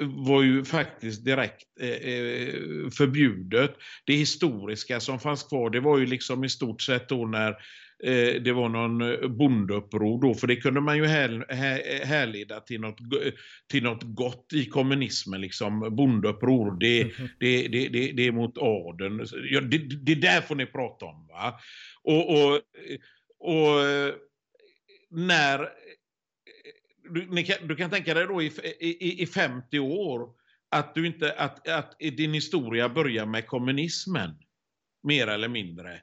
var ju faktiskt direkt eh, eh, förbjudet. Det historiska som fanns kvar, det var ju liksom i stort sett då när eh, det var någon bondeuppror då, för det kunde man ju här, här, härleda till något, till något gott i kommunismen, liksom bondeuppror, det, mm -hmm. det, det, det, det, är mot adeln. Ja, det, det där får ni prata om. va. och, och, och när du, kan, du kan tänka dig då i, i, i 50 år att, du inte, att, att din historia börjar med kommunismen. Mer eller mindre.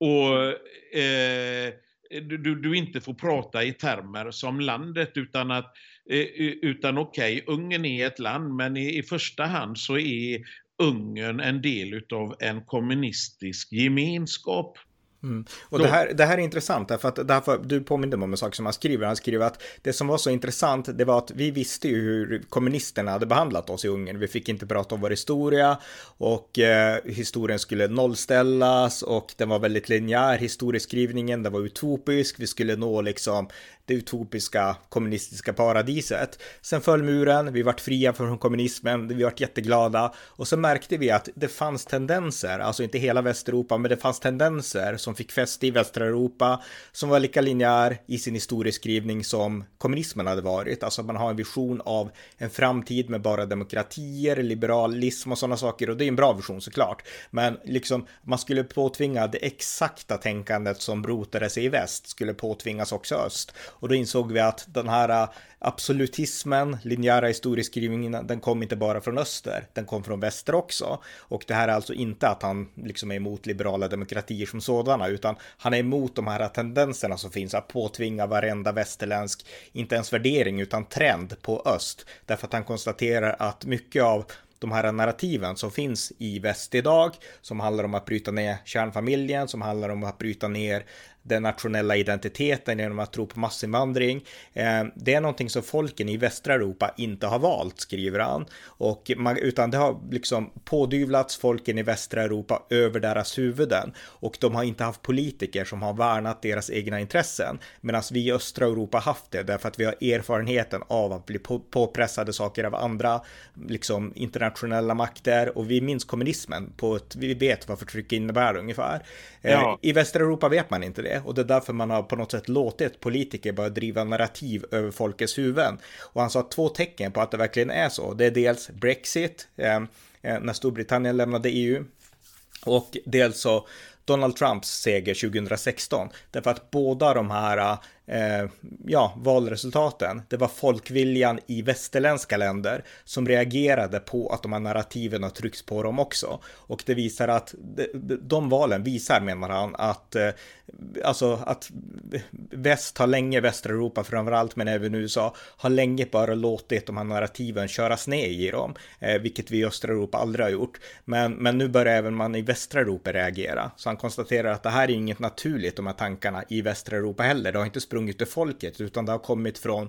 Och eh, du, du inte får prata i termer som landet utan att eh, utan okej, okay, Ungern är ett land men i, i första hand så är Ungern en del utav en kommunistisk gemenskap. Mm. Och det här, det här är intressant, därför att därför, du påminner mig om en sak som han skriver. Han skriver att det som var så intressant, det var att vi visste ju hur kommunisterna hade behandlat oss i Ungern. Vi fick inte prata om vår historia och eh, historien skulle nollställas och den var väldigt linjär, historieskrivningen, den var utopisk. Vi skulle nå liksom det utopiska kommunistiska paradiset. Sen föll muren, vi vart fria från kommunismen, vi vart jätteglada och så märkte vi att det fanns tendenser, alltså inte hela Västeuropa, men det fanns tendenser som fick fäste i västra Europa som var lika linjär i sin historieskrivning som kommunismen hade varit. Alltså man har en vision av en framtid med bara demokratier, liberalism och sådana saker och det är en bra vision såklart. Men liksom man skulle påtvinga det exakta tänkandet som rotade sig i väst skulle påtvingas också öst och då insåg vi att den här äh, absolutismen, linjära historieskrivningen, den kom inte bara från öster, den kom från väster också. Och det här är alltså inte att han liksom är emot liberala demokratier som sådana, utan han är emot de här tendenserna som finns att påtvinga varenda västerländsk, inte ens värdering, utan trend på öst. Därför att han konstaterar att mycket av de här narrativen som finns i väst idag, som handlar om att bryta ner kärnfamiljen, som handlar om att bryta ner den nationella identiteten genom att tro på massinvandring. Eh, det är någonting som folken i västra Europa inte har valt, skriver han. Och man, utan det har liksom pådyvlats folken i västra Europa över deras huvuden. Och de har inte haft politiker som har värnat deras egna intressen. Medan vi i östra Europa haft det, därför att vi har erfarenheten av att bli på, påpressade saker av andra, liksom internationella makter. Och vi minns kommunismen på ett, vi vet vad förtryck innebär ungefär. Eh, ja. I västra Europa vet man inte det och det är därför man har på något sätt låtit politiker börja driva narrativ över folkets huvuden. Och han sa två tecken på att det verkligen är så. Det är dels Brexit, eh, eh när Storbritannien lämnade EU, och dels så Donald Trumps seger 2016. Därför att båda de här eh, ja, valresultaten, det var folkviljan i västerländska länder som reagerade på att de här narrativen har tryckts på dem också. Och det visar att de, de valen visar, menar han, att eh, alltså att väst har länge, västra Europa framförallt, men även USA, har länge bara låtit de här narrativen köras ner i dem, eh, vilket vi i östra Europa aldrig har gjort. Men, men nu börjar även man i västra Europa reagera. Så han konstaterar att det här är inget naturligt, de här tankarna i västra Europa heller. Det har inte sprungit ur folket, utan det har kommit från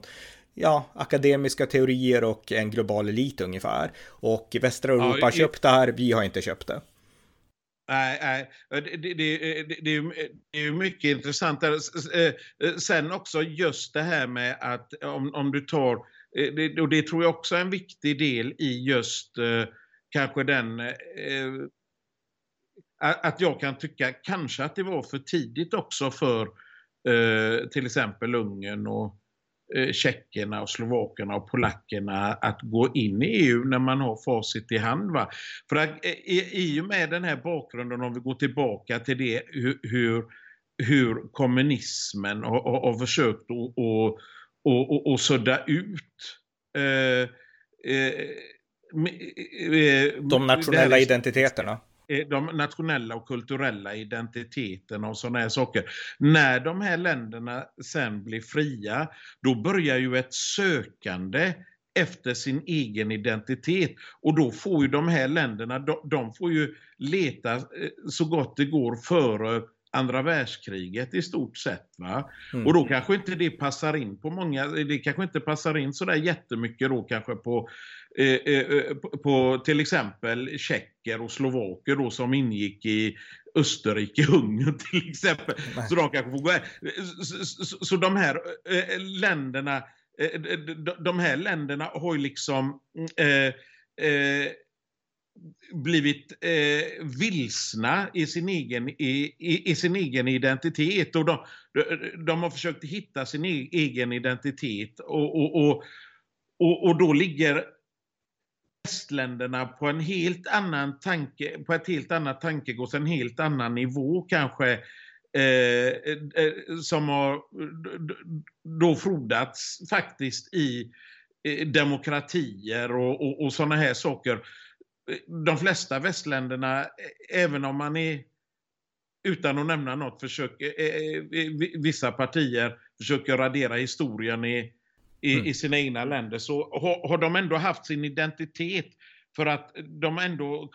ja, akademiska teorier och en global elit ungefär. Och västra Europa ja, har köpt det här, vi har inte köpt det. Nej, nej. Det, det, eh, det, det, är ju eh, mycket intressant. Eh, sen också just det här med att om, om du tar, och det tror jag också är en viktig del i just kanske den att jag kan tycka kanske att det var för tidigt också för till exempel Ungern och tjeckerna och slovakerna och polackerna att gå in i EU när man har facit i hand. Va? För att, eh, i, i och med den här bakgrunden, om vi går tillbaka till det hur, hur, kommunismen har, har, har försökt att och, och, och, sudda ut eh, eh, De nationella identiteterna. Eh, de nationella och kulturella identiteterna och sådana här saker. När de här länderna sen blir fria, då börjar ju ett sökande efter sin egen identitet. Och då får ju de här länderna, de, de får ju leta eh, så gott det går före andra världskriget i stort sett. Va? Mm. Och då kanske inte det passar in på många, det kanske inte passar in sådär jättemycket då kanske på, eh, eh, på, på till exempel tjecker och slovaker då som ingick i Österrike, Ungern till exempel. Nej. Så de kanske får gå så, så, så de här eh, länderna eh, de här länderna har ju liksom eh, eh, blivit eh, vilsna i sin, egen, i, i, i, sin egen identitet. Och de, de, har försökt hitta sin e, egen identitet och, och, och, och, och då ligger västländerna på en helt annan tanke, på ett helt annat tankegods, en helt annan nivå kanske, eh, eh, som har då frodats faktiskt i eh, demokratier och, och, och sådana här saker de flesta västländerna, även om man är utan att nämna något, försöker, vissa partier försöker radera historien i, i, mm. i sina egna länder, så har, har, de ändå haft sin identitet för att de ändå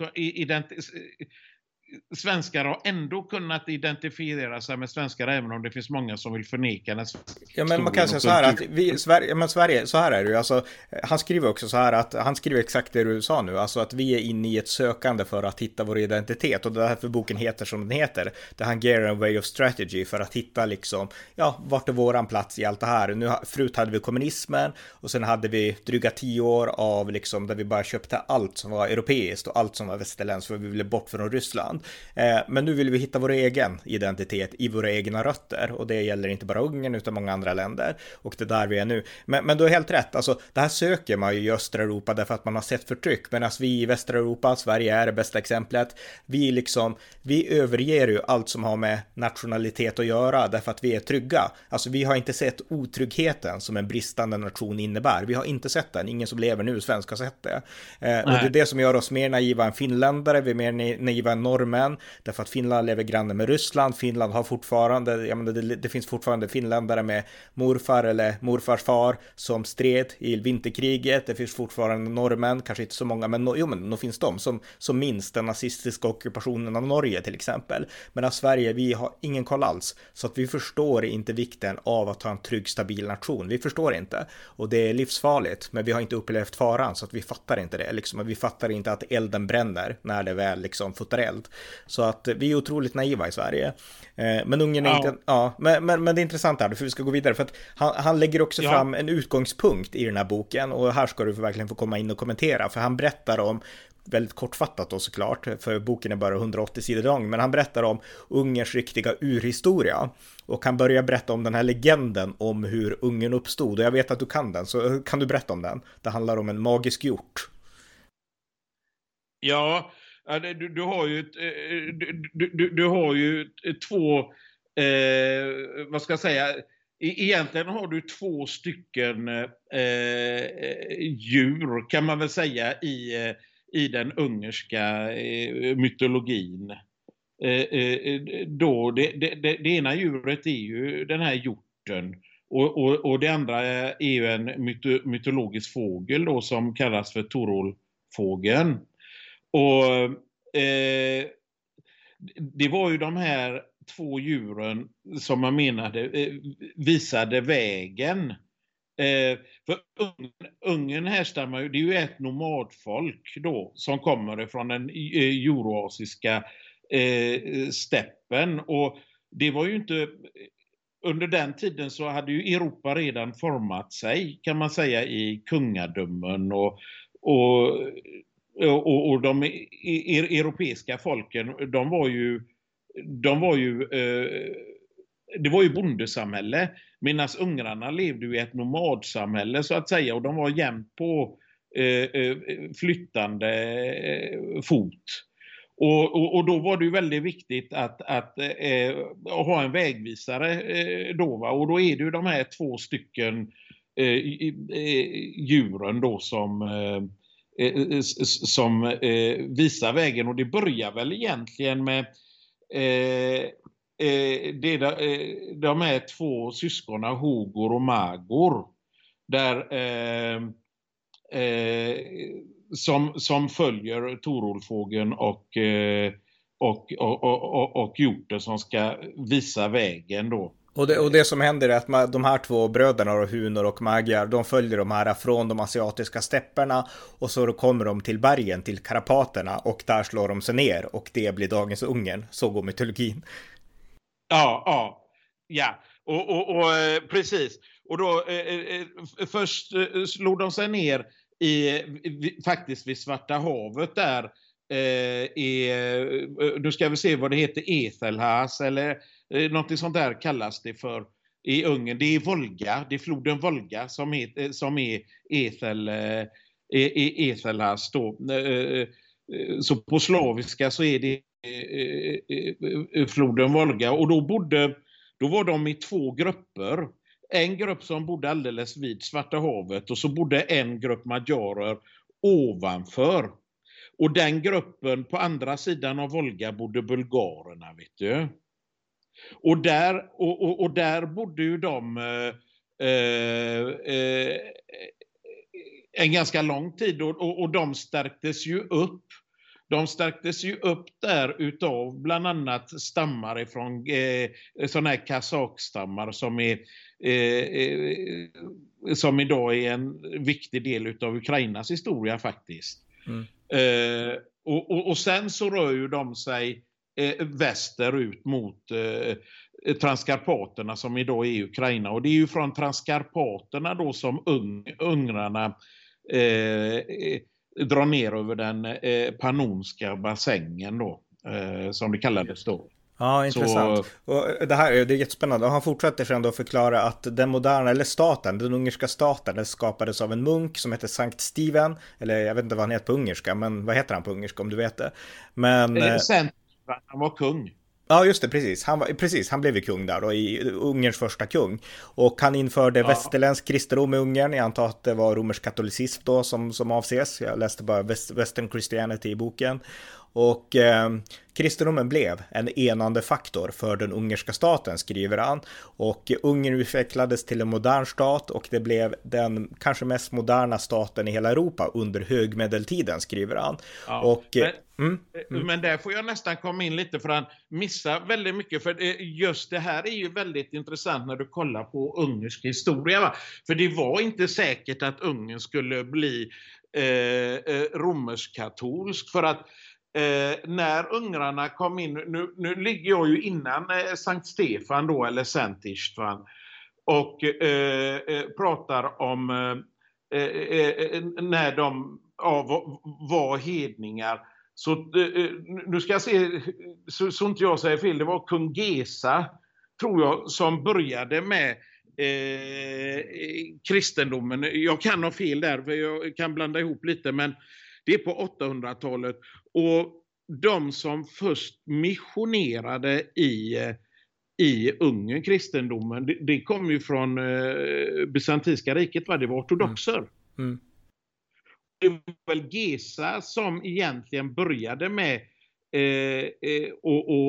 svenskar har ändå kunnat identifiera sig med svenskar även om det finns många som vill förneka den Ja men man kan säga så här att vi, Sverige, men Sverige, så här är det ju, alltså han skriver också så här att, han skriver exakt det du sa nu, alltså att vi är inne i ett sökande för att hitta vår identitet. Och det är därför boken heter som den heter, The Hungarian Way of Strategy, för att hitta liksom, ja, vart är våran plats i allt det här? Nu, förut hade vi kommunismen och sen hade vi dryga tio år av liksom där vi bara köpte allt som var europeiskt och allt som var västerländskt för vi ville bort från Ryssland. Eh, men nu vill vi hitta vår egen identitet i våra egna rötter. Och det gäller inte bara Ungern utan många andra länder. Och det är där vi är nu. Men, men du har helt rätt, alltså det här söker man ju i östra Europa därför att man har sett förtryck. Medan vi i västra Europa, Sverige är det bästa exemplet, vi liksom, vi överger ju allt som har med nationalitet att göra därför att vi är trygga. Alltså vi har inte sett otryggheten som en bristande nation innebär. Vi har inte sett den, ingen som lever nu svensk har sett det. Eh, och det är det som gör oss mer naiva än finländare, vi är mer naiva än norrmän norrmän, därför att Finland lever granne med Ryssland. Finland har fortfarande, jag menar, det, det finns fortfarande finländare med morfar eller morfars far som stred i vinterkriget. Det finns fortfarande norrmän, kanske inte så många, men no, jo, men då finns de som, som minns den nazistiska ockupationen av Norge till exempel. Men Sverige, vi har ingen koll alls, så att vi förstår inte vikten av att ha en trygg, stabil nation. Vi förstår inte och det är livsfarligt, men vi har inte upplevt faran så att vi fattar inte det. Liksom, vi fattar inte att elden bränner när det väl liksom fotar eld. Så att vi är otroligt naiva i Sverige. Eh, men Ungern är ja. inte, ja, men, men, men det är intressant här, för vi ska gå vidare, för att han, han lägger också ja. fram en utgångspunkt i den här boken och här ska du verkligen få komma in och kommentera, för han berättar om väldigt kortfattat då såklart, för boken är bara 180 sidor lång, men han berättar om Ungerns riktiga urhistoria. Och han börjar berätta om den här legenden om hur Ungern uppstod, och jag vet att du kan den, så kan du berätta om den? Det handlar om en magisk hjort. Ja, du, du, har ju, eh, eh, du, du, du har ju eh, två, eh, vad ska jag säga, e-, Egentligen har du två stycken eh, djur kan man väl säga i, i den ungerska eh, mytologin. Eh, eh, då, det, det, det, det, ena djuret är ju den här hjorten och, och, och det andra är ju en myto, mytologisk fågel då som kallas för Torolfågeln. Och eh, det var ju de här två djuren som man menade eh, visade vägen. Eh, för Ungern härstammar ju, det är ju ett nomadfolk då som kommer från den eh, euroasiska eh, steppen och det var ju inte under den tiden så hade ju Europa redan format sig kan man säga i kungadömen och, och och, och de e-, e-, europeiska folken, de var ju, de var ju eh, det var ju bondesamhälle, medan ungrarna levde i ett nomadsamhälle så att säga och de var jämt på eh, eh, flyttande eh, fot. Och, och, och, då var det ju väldigt viktigt att, att eh, ha en vägvisare eh, då. Va? Och då är det ju de här två stycken eh, eh, djuren då som Eh, eh, som eh, visar vägen. Och det börjar väl egentligen med det, de här två syskonen Hogor och Magor. Där som, som följer Torolfågeln och, eh, och, och, och, och hjorten som ska visa vägen då. Och det, och det som händer är att de här två bröderna, och Hunor och Magyar, de följer de här från de asiatiska stäpperna och så kommer de till bergen, till karapaterna och där slår de sig ner och det blir dagens Ungern. Så går mytologin. Ja, ja, ja, och, och, och eh, precis. Och då eh, eh, eh först eh, slog de sig ner i, faktiskt vid Svarta havet där. Eh, i, eh, nu ska vi se vad det heter, Ethelhas eller eh, något sånt där kallas det för i Ungern. Det är Volga, det är floden Volga som, är, eh, som är Ethel, eh, e, e, Ethelhas då. Eh, eh, eh, så på slaviska så är det floden Volga och då bodde, då var de i två grupper en grupp som bodde alldeles vid Svarta havet och så bodde en grupp majorer ovanför. Och den gruppen på andra sidan av Volga bodde bulgarerna. Vet du. Och, där, och, och, och där bodde ju de eh, eh, eh en ganska lång tid och, och, och de stärktes ju upp de stärktes ju upp där utav bland annat stammar ifrån eh, sådana här kazakstammar som är eh, eh, som idag är en viktig del utav Ukrainas historia faktiskt. Mm. Eh, och, och, och, sen så rör ju de sig eh, västerut mot eh, Transkarpaterna som idag är Ukraina. Och det är ju från Transkarpaterna då som ung, ungrarna eh, dra ner över den eh, pannonska bassängen då, eh, som det kallades då. Ja, intressant. Så... Och det här det är jättespännande. Och han fortsätter sen då att förklara att den moderna, eller staten, den ungerska staten, den skapades av en munk som heter Sankt Steven. Eller jag vet inte vad han heter på ungerska, men vad heter han på ungerska om du vet det? Men... Eh, han var kung. Ja, just det, precis. Han, var, precis, han blev ju kung där och i Ungerns första kung. Och han införde ja. västerländsk kristendom i Ungern. Jag antar att det var romersk katolicism då som, som avses. Jag läste bara Western Christianity i boken. Och eh, kristendomen blev en enande faktor för den ungerska staten, skriver han. Och Ungern utvecklades till en modern stat och det blev den kanske mest moderna staten i hela Europa under högmedeltiden, skriver han. Ja, och, men, mm, mm. men där får jag nästan komma in lite för han missar väldigt mycket. För just det här är ju väldigt intressant när du kollar på ungersk historia. Va? För det var inte säkert att Ungern skulle bli eh, eh romersk-katolsk. För att Eh, när ungrarna kom in, nu, nu ligger jag ju innan eh, Sankt Stefan då, eller Sankt Istvan, och eh, eh, pratar om eh, eh, eh, eh när de ja, var, var hedningar. Så eh, nu ska jag se, så, så inte jag säger fel, det var kung Gesa, tror jag, som började med eh, kristendomen. Jag kan ha fel där, för jag kan blanda ihop lite, men det är på 800-talet. Och de som först missionerade i, i Ungern, kristendomen, det, det kom ju från eh, Bysantinska riket, va? det var ortodoxer. Mm. Mm. Det var väl Gesa som egentligen började med eh, eh,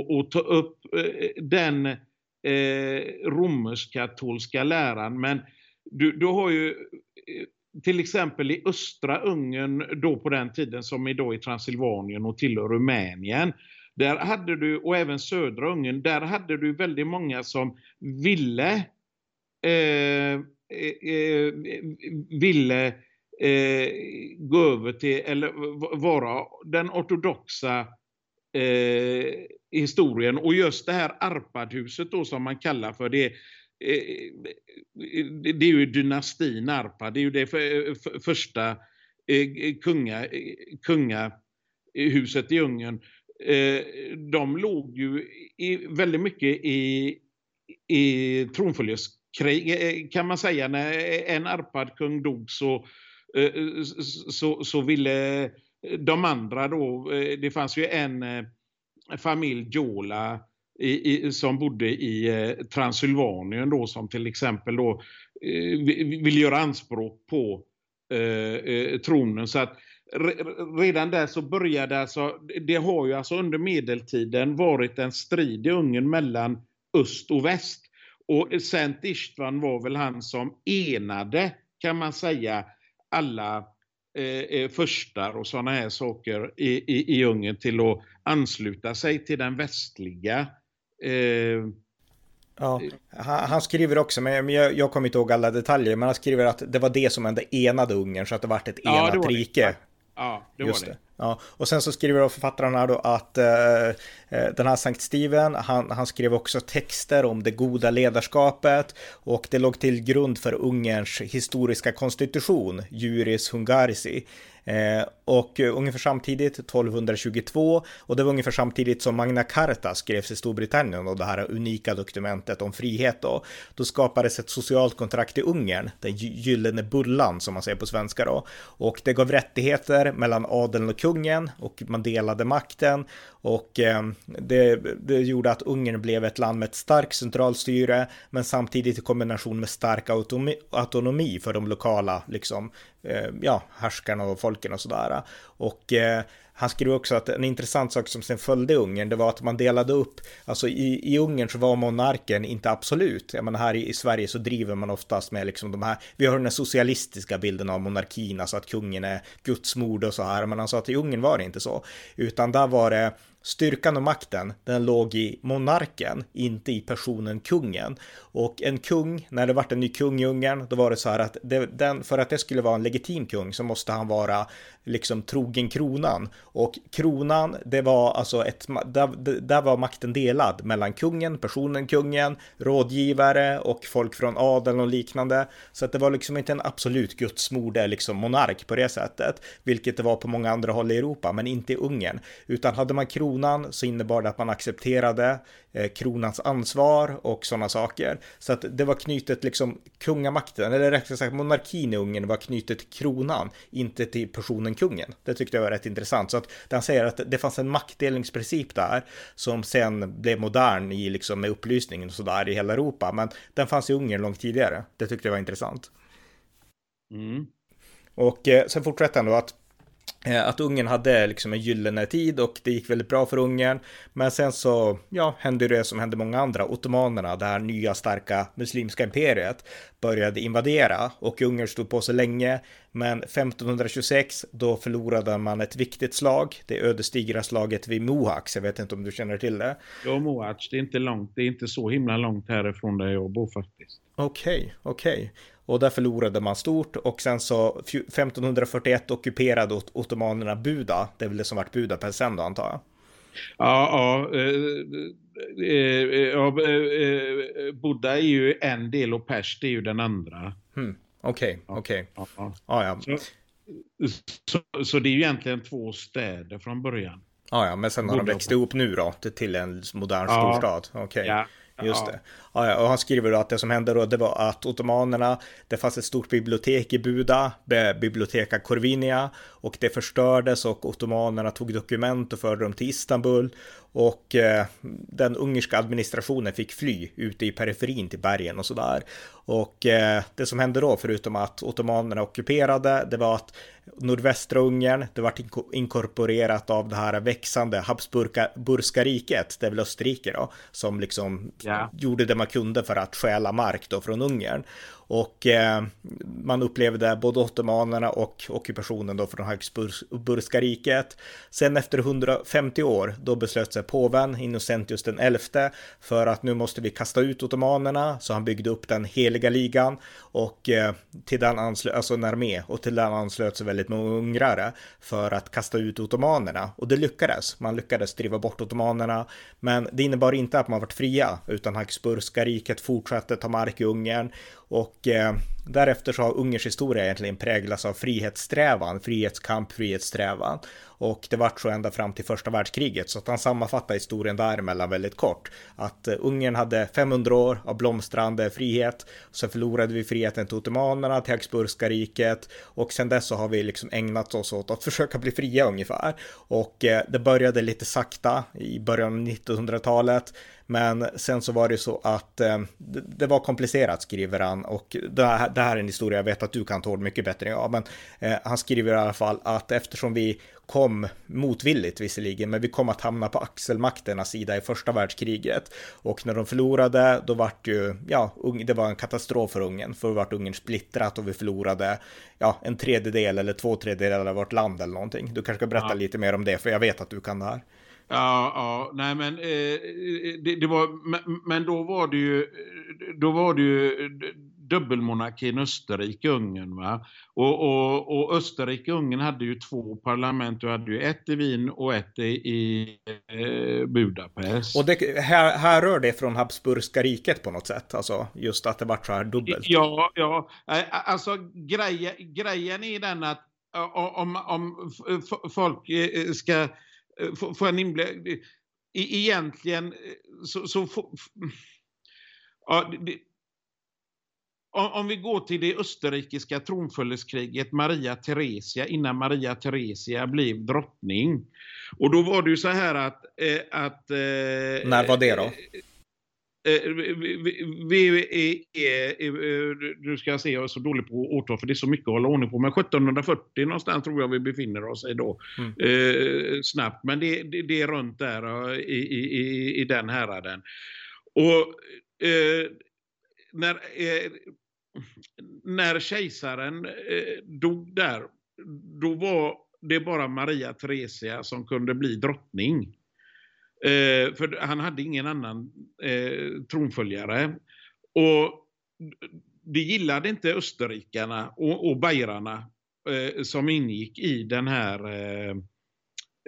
och ta upp eh, den eh, romersk-katolska läran. Men du, du har ju eh, till exempel i östra Ungern då på den tiden som idag i Transsylvanien och tillhör Rumänien. Där hade du, och även södra Ungern, där hade du väldigt många som ville eh, eh, eh ville eh, gå över till, eller vara den ortodoxa eh, historien. Och just det här Arpadhuset då som man kallar för det, Eh, eh, det är ju dynastin Arpa, det är ju det för, eh, första eh, kunga, kungahuset i Ungern. Eh, de låg ju i, väldigt mycket i, i tronföljerskrig kan man säga. När en arpad kung dog så, så, så ville de andra då, det fanns ju en familj, Jola, i, i, som bodde i eh, Transylvanien då som till exempel då eh, vill göra anspråk på eh, eh, tronen. Så att redan där så började alltså, det har ju alltså under medeltiden varit en strid i Ungern mellan öst och väst. Och Sent Istvan var väl han som enade, kan man säga, alla eh, eh förstar och sådana här saker i, i, i Ungern till att ansluta sig till den västliga eh, Ja, han, skriver också, men jag, jag kommer inte ihåg alla detaljer, men han skriver att det var det som hände enade Ungern så att det vart ett enat ja, rike. Ja, det Just var det. det. Ja, och sen så skriver författaren här då att eh, eh, den här Sankt Steven, han, han skrev också texter om det goda ledarskapet och det låg till grund för Ungerns historiska konstitution, Juris Hungarisi. Eh, och ungefär samtidigt, 1222, och det var ungefär samtidigt som Magna Carta skrevs i Storbritannien och det här unika dokumentet om frihet då, då skapades ett socialt kontrakt i Ungern, den gyllene bullan som man säger på svenska då, och det gav rättigheter mellan adeln och kungen och man delade makten och ehm, det, det, gjorde att Ungern blev ett land med ett starkt centralstyre men samtidigt i kombination med stark autonomi, autonomi för de lokala liksom, eh, ja, härskarna och folken och sådär. Och eh, han skrev också att en intressant sak som sen följde Ungern, det var att man delade upp, alltså i, i Ungern så var monarken inte absolut. Jag menar här i, i Sverige så driver man oftast med liksom de här, vi har den här socialistiska bilden av monarkin, alltså att kungen är gudsmord och så här, men han sa att i Ungern var det inte så, utan där var det Styrkan och makten, den låg i monarken, inte i personen kungen. Och en kung, när det vart en ny kung i Ungern, då var det så här att det, den, för att det skulle vara en legitim kung så måste han vara liksom trogen kronan. Och kronan, det var alltså ett, där, där var makten delad mellan kungen, personen kungen, rådgivare och folk från adeln och liknande. Så att det var liksom inte en absolut gudsmoder, liksom monark på det sättet, vilket det var på många andra håll i Europa, men inte i Ungern. Utan hade man kronan så innebar det att man accepterade eh, kronans ansvar och sådana saker. Så att det var knutet liksom kungamakten, eller rättare sagt monarkin i Ungern var knutet till kronan, inte till personen kungen. Det tyckte jag var rätt intressant. Så att han säger att det fanns en maktdelningsprincip där som sen blev modern i liksom med upplysningen och sådär i hela Europa. Men den fanns i Ungern långt tidigare. Det tyckte jag var intressant. Mm. Och eh, sen fortsätter han då att att Ungern hade liksom en gyllene tid och det gick väldigt bra för Ungern. Men sen så, ja, hände det som hände många andra. Ottomanerna, det här nya starka muslimska imperiet, började invadera och Ungern stod på sig länge. Men 1526, då förlorade man ett viktigt slag, det ödesdigra slaget vid Mohacs. Jag vet inte om du känner till det? Ja, Mohacs, det är inte långt, det är inte så himla långt härifrån där jag bor faktiskt. Okej, okay, okej. Okay. Och där förlorade man stort och sen så 1541 ockuperade ottomanerna Buda. Det är väl det som varit Budapest sen då antar jag. Ja, ja, eh, eh, eh ja eh, Buddha är ju en del och Pest är ju den andra. Hmm. Okej, okay, okej. Okay. Ja, ja. ja. Så, så, så, det är ju egentligen två städer från början. Ja, ja, men sen har de växt ihop nu då till en modern storstad. Okej. Okay. Ja. Just det. Och han skriver då att det som hände då, det var att ottomanerna, det fanns ett stort bibliotek i Buda, Biblioteka Corvinia, och det förstördes och ottomanerna tog dokument och förde dem till Istanbul. Och eh, den ungerska administrationen fick fly ute i periferin till bergen och sådär. Och eh, det som hände då, förutom att ottomanerna ockuperade, det var att nordvästra Ungern, det var inkorporerat av det här växande Habsburgska riket, det är väl Österrike då, som liksom ja. gjorde det man kunde för att stjäla mark då från Ungern. Och eh, man upplevde både ottomanerna och ockupationen då från Habsburgska riket. Sen efter 150 år, då beslöt sig påven Innocentius den elfte för att nu måste vi kasta ut ottomanerna, så han byggde upp den heliga ligan och eh, till den anslöt, alltså en armé, och till den anslöt sig väldigt många ungrare för att kasta ut ottomanerna. Och det lyckades, man lyckades driva bort ottomanerna, men det innebar inte att man varit fria, utan Habsburgska riket fortsatte ta mark i Ungern och eh, därefter så har Ungerns historia egentligen präglats av frihetssträvan, frihetskamp, frihetssträvan. Och det vart så ända fram till första världskriget, så att han sammanfattar historien däremellan väldigt kort. Att eh, Ungern hade 500 år av blomstrande frihet, så förlorade vi friheten till ottomanerna, till Habsburgska riket och sen dess så har vi liksom ägnat oss åt att försöka bli fria ungefär. Och eh, det började lite sakta i början av 1900-talet men sen så var det så att eh, det, var komplicerat skriver han och det, det här är en historia jag vet att du kan tål mycket bättre än jag, men eh, han skriver i alla fall att eftersom vi kom motvilligt visserligen, men vi kom att hamna på axelmakternas sida i första världskriget. Och när de förlorade, då vart ju, ja, det var en katastrof för Ungern, för då vart Ungern splittrat och vi förlorade, ja, en tredjedel eller två tredjedelar av vårt land eller någonting. Du kanske ska berätta ja. lite mer om det, för jag vet att du kan det här. Ja, ja, nej men eh, det, det, var, men då var det ju, då var det ju dubbelmonarkin Österrike-Ungern. Va? Och, och, och Österrike-Ungern hade ju två parlament. Du hade ju ett i Wien och ett i, i eh, Budapest. Och det, här, här rör det från Habsburgska riket på något sätt? Alltså just att det vart så här dubbelt? Ja, ja. Alltså grejen, grejen är den att om, om folk eh, ska Eh, få en inblick. Egentligen så, så ja, det, om vi går till det österrikiska tronföljdeskriget Maria Theresia innan Maria Theresia blev drottning. Och då var det ju så här att... Eh, att När var det då? Eh, vi, är, nu ska jag se, jag är så dålig på årtal för det är så mycket att hålla ordning på, men 1740 någonstans tror jag vi befinner oss i då. Mm. Eh, snabbt, men det, det, det, är runt där i, i, i den häraden. Och eh, när, eh, när kejsaren eh, dog där, då var det bara Maria Theresia som kunde bli drottning. Eh, för han hade ingen annan eh, tronföljare. Och det gillade inte österrikarna och, och bajrarna eh, som ingick i den här eh,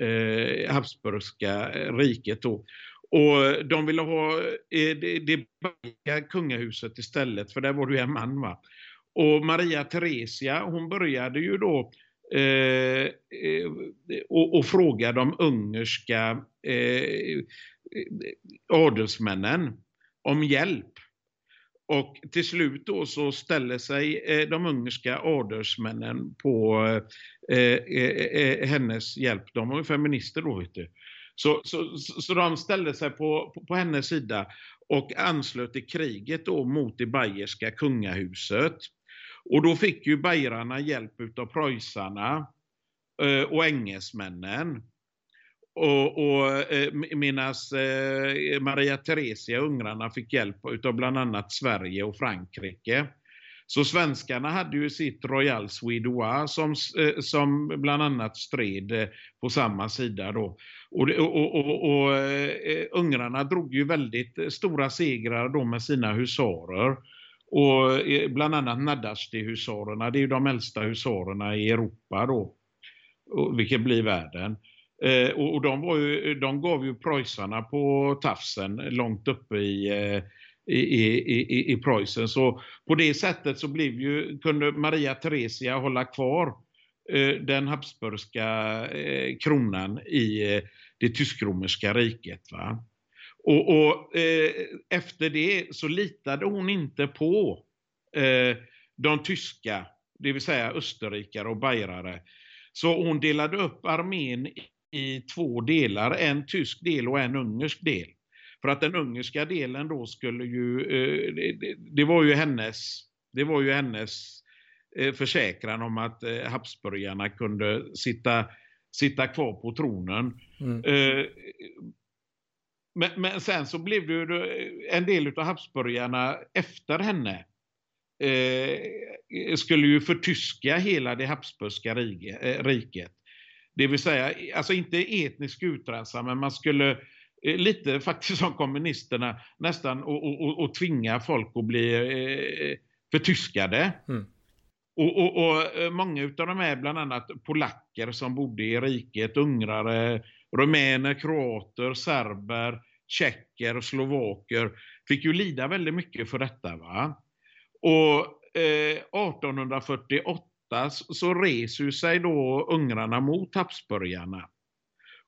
eh Habsburgska riket. Då. Och de ville ha eh, det, det kungahuset istället, för där var det en man. Va? Och Maria Theresia, hon började ju då eh, eh, och, och fråga de ungerska eh, adelsmännen om hjälp. Och till slut då så ställer sig eh, de ungerska adelsmännen på eh, eh, eh hennes hjälp. De var ju feminister då, vet du. Så, så, så de ställde sig på, på, på, hennes sida och anslöt till kriget då mot det bayerska kungahuset. Och då fick ju bajrarna hjälp av preussarna eh, och engelsmännen. Och, och eh, medan eh, Maria Theresia, ungrarna, fick hjälp av bland annat Sverige och Frankrike. Så svenskarna hade ju sitt Royal Suédois som, eh, som bland annat stred eh, på samma sida då. Och, och, och, och eh, ungrarna drog ju väldigt stora segrar då med sina husarer. Och bland annat Nadasti-husarerna, det är ju de äldsta husarerna i Europa då, vilket blir världen. Och de, var ju, de gav ju preussarna på tafsen långt uppe i, eh, i, i, i, i Preussen. Så på det sättet så blev ju, kunde Maria Theresia hålla kvar eh, den habsburgska eh, kronan i eh, det tysk-romerska riket. Va? Och, och eh, efter det så litade hon inte på eh, de tyska, det vill säga österrikare och bajrare. Så hon delade upp armén i två delar, en tysk del och en ungersk del. För att den ungerska delen då skulle ju, eh, det, det, var ju hennes, det var ju hennes eh, försäkran om att eh, Habsburgarna kunde sitta, sitta kvar på tronen. Mm. Men, men, sen så blev det ju en del av Habsburgarna efter henne skulle ju förtyska hela det Habsburgska riket. Det vill säga, alltså inte etnisk utrensning, men man skulle lite faktiskt som kommunisterna nästan och, och, och tvinga folk att bli eh, förtyskade. Mm. Och, och, och, eh, många av dem är bland annat polacker som bodde i riket, ungrare, rumäner, kroater, serber, tjecker slovaker fick ju lida väldigt mycket för detta. Va? Och eh, 1848 så reser sig då ungrarna mot Habsburgarna.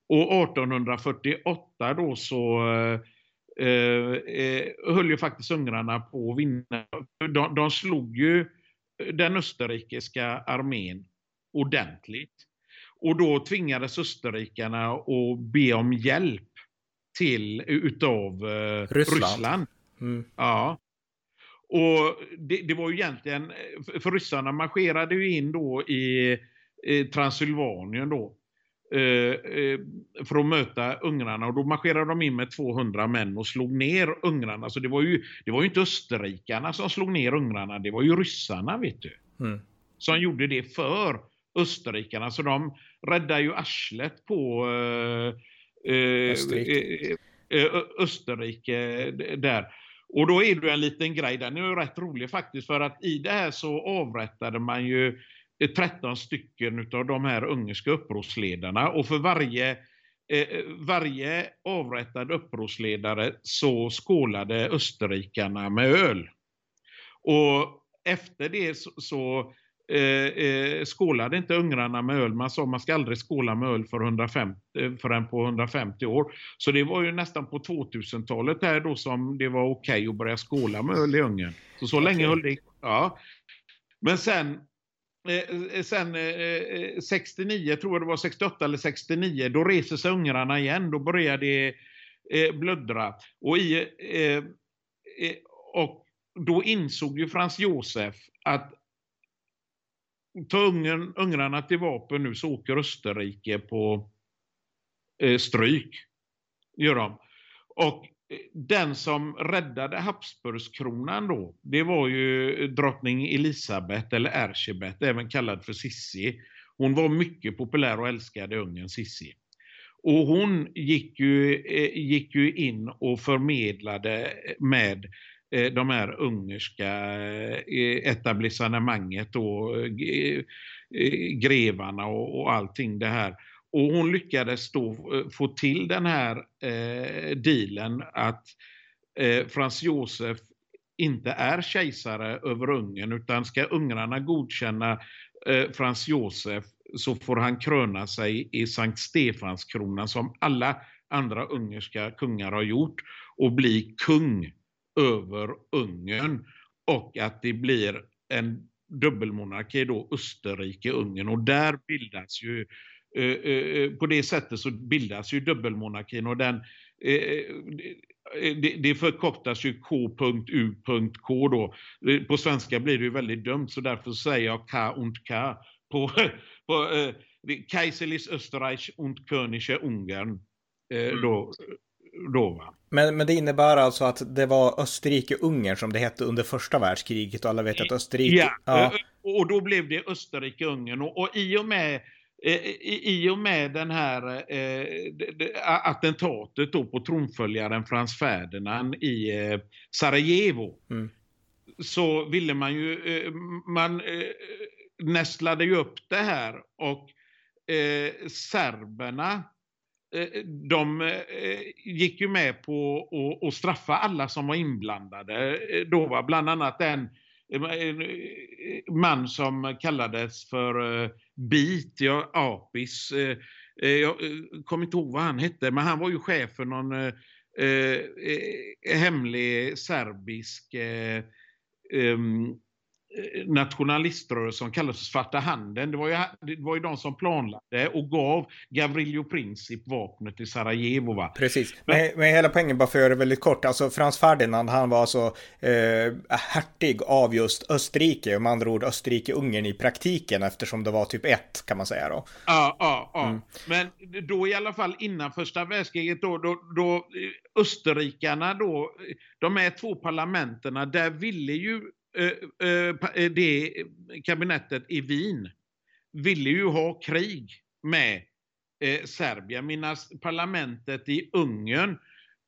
Och 1848 då så eh, eh, höll ju faktiskt ungrarna på att vinna. De, de slog ju den österrikiska armén ordentligt. Och då tvingades österrikarna att be om hjälp till utav eh, Ryssland. Ryssland. Mm. Ja. Och det, det, var ju egentligen, för ryssarna marscherade ju in då i, i Transylvanien då. Eh, eh, för att möta ungrarna och då marscherade de in med 200 män och slog ner ungrarna. Så det var ju, det var ju inte österrikarna som slog ner ungrarna, det var ju ryssarna vet du. Mm. Som gjorde det för österrikarna. Så de räddade ju arslet på eh, eh Österrike. Österrike där. Och då är det en liten grej, den är ju rätt rolig faktiskt, för att i det här så avrättade man ju 13 stycken av de här ungerska upprorsledarna och för varje, eh, varje avrättad upprorsledare så skålade österrikarna med öl. Och efter det så, så eh, eh, skålade inte ungrarna med öl. Man sa man ska aldrig skåla med öl för 150, eh, förrän på 150 år. Så det var ju nästan på 2000-talet där då som det var okej okay att börja skåla med öl i Ungern. Så så okay. länge höll det. Ja. Men sen Eh, eh, sen eh, eh 69, tror jag det var 68 eller 69, då reser sig ungrarna igen. Då börjar det eh, blöddra. Och, i, eh, eh, och då insåg ju Frans Josef att ta ungern, ungrarna till vapen nu så åker Österrike på stryk. Gör de. Och Eh, den som räddade Habsburgskronan då, det var ju eh, drottning Elisabeth eller Erzsébet, även kallad för Sissi. Hon var mycket populär och älskade Ungern, Sissi. Och hon gick ju, eh, gick ju in och förmedlade med de här ungerska etablissemanget och grevarna och allting det här. Och hon lyckades då eh, få till den här eh, dealen att eh, Frans Josef inte är kejsare över Ungern utan ska ungrarna godkänna eh, Frans Josef så får han kröna sig i Sankt Stefanskronan som alla andra ungerska kungar har gjort och bli kung över Ungern. Och att det blir en dubbelmonarki då Österrike-Ungern. Och där bildas ju eh, på det sättet så bildas ju dubbelmonarkin och den det, förkortas ju K.U.K då. På svenska blir det ju väldigt dumt så därför säger jag K und K på, på Kaiserlich Österreich und Könische Ungern. Mm. Då, då. Men, men det innebär alltså att det var Österrike-Ungern som det hette under första världskriget och alla vet att Österrike... Ja, ja. och då blev det Österrike-Ungern och, och i och med Eh, i och med den här eh, attentatet då på tronföljaren Frans Ferdinand i eh, Sarajevo mm. så ville man ju, eh, man eh, nästlade ju upp det här och eh, serberna eh, de gick ju med på att straffa alla som var inblandade. Då var bland annat en man som kallades för eh, Bit, ja, Apis. Eh, eh jag eh, kommer inte ihåg vad han hette, men han var ju chef för någon eh, hemlig serbisk ehm, eh, um, Eh, nationaliströrelse som kallades för Svarta handen. Det var, ju, det var ju de som planlade och gav Gavrilo Princip vapnet till Sarajevo. Va? Precis, men, men hela poängen, bara för att göra det väldigt kort, alltså Frans Ferdinand, han var alltså eh, hertig av just Österrike, med andra ord Österrike-Ungern i praktiken, eftersom det var typ ett, kan man säga då. Ja, ja, ja. Mm. Men då i alla fall innan första världskriget, då, då, då eh, österrikarna då, de här två parlamenterna, där ville ju Eh, eh, eh, det kabinettet i Wien ville ju ha krig med Serbien, medan parlamentet i Ungern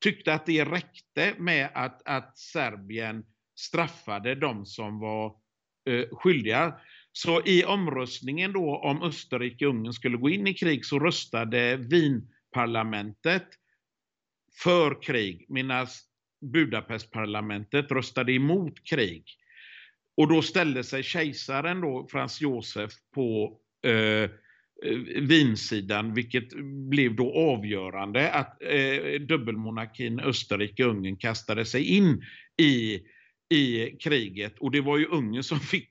tyckte att det räckte med att, att Serbien straffade de som var skyldiga. Så i omröstningen då om Österrike-Ungern skulle gå in i krig så röstade Wienparlamentet för krig medan Budapestparlamentet röstade emot krig. Och då ställde sig kejsaren då, Frans Josef, på eh, vinsidan, vilket blev då avgörande att eh, dubbelmonarkin Österrike-Ungern kastade sig in i, i kriget. Och det var ju Ungern som fick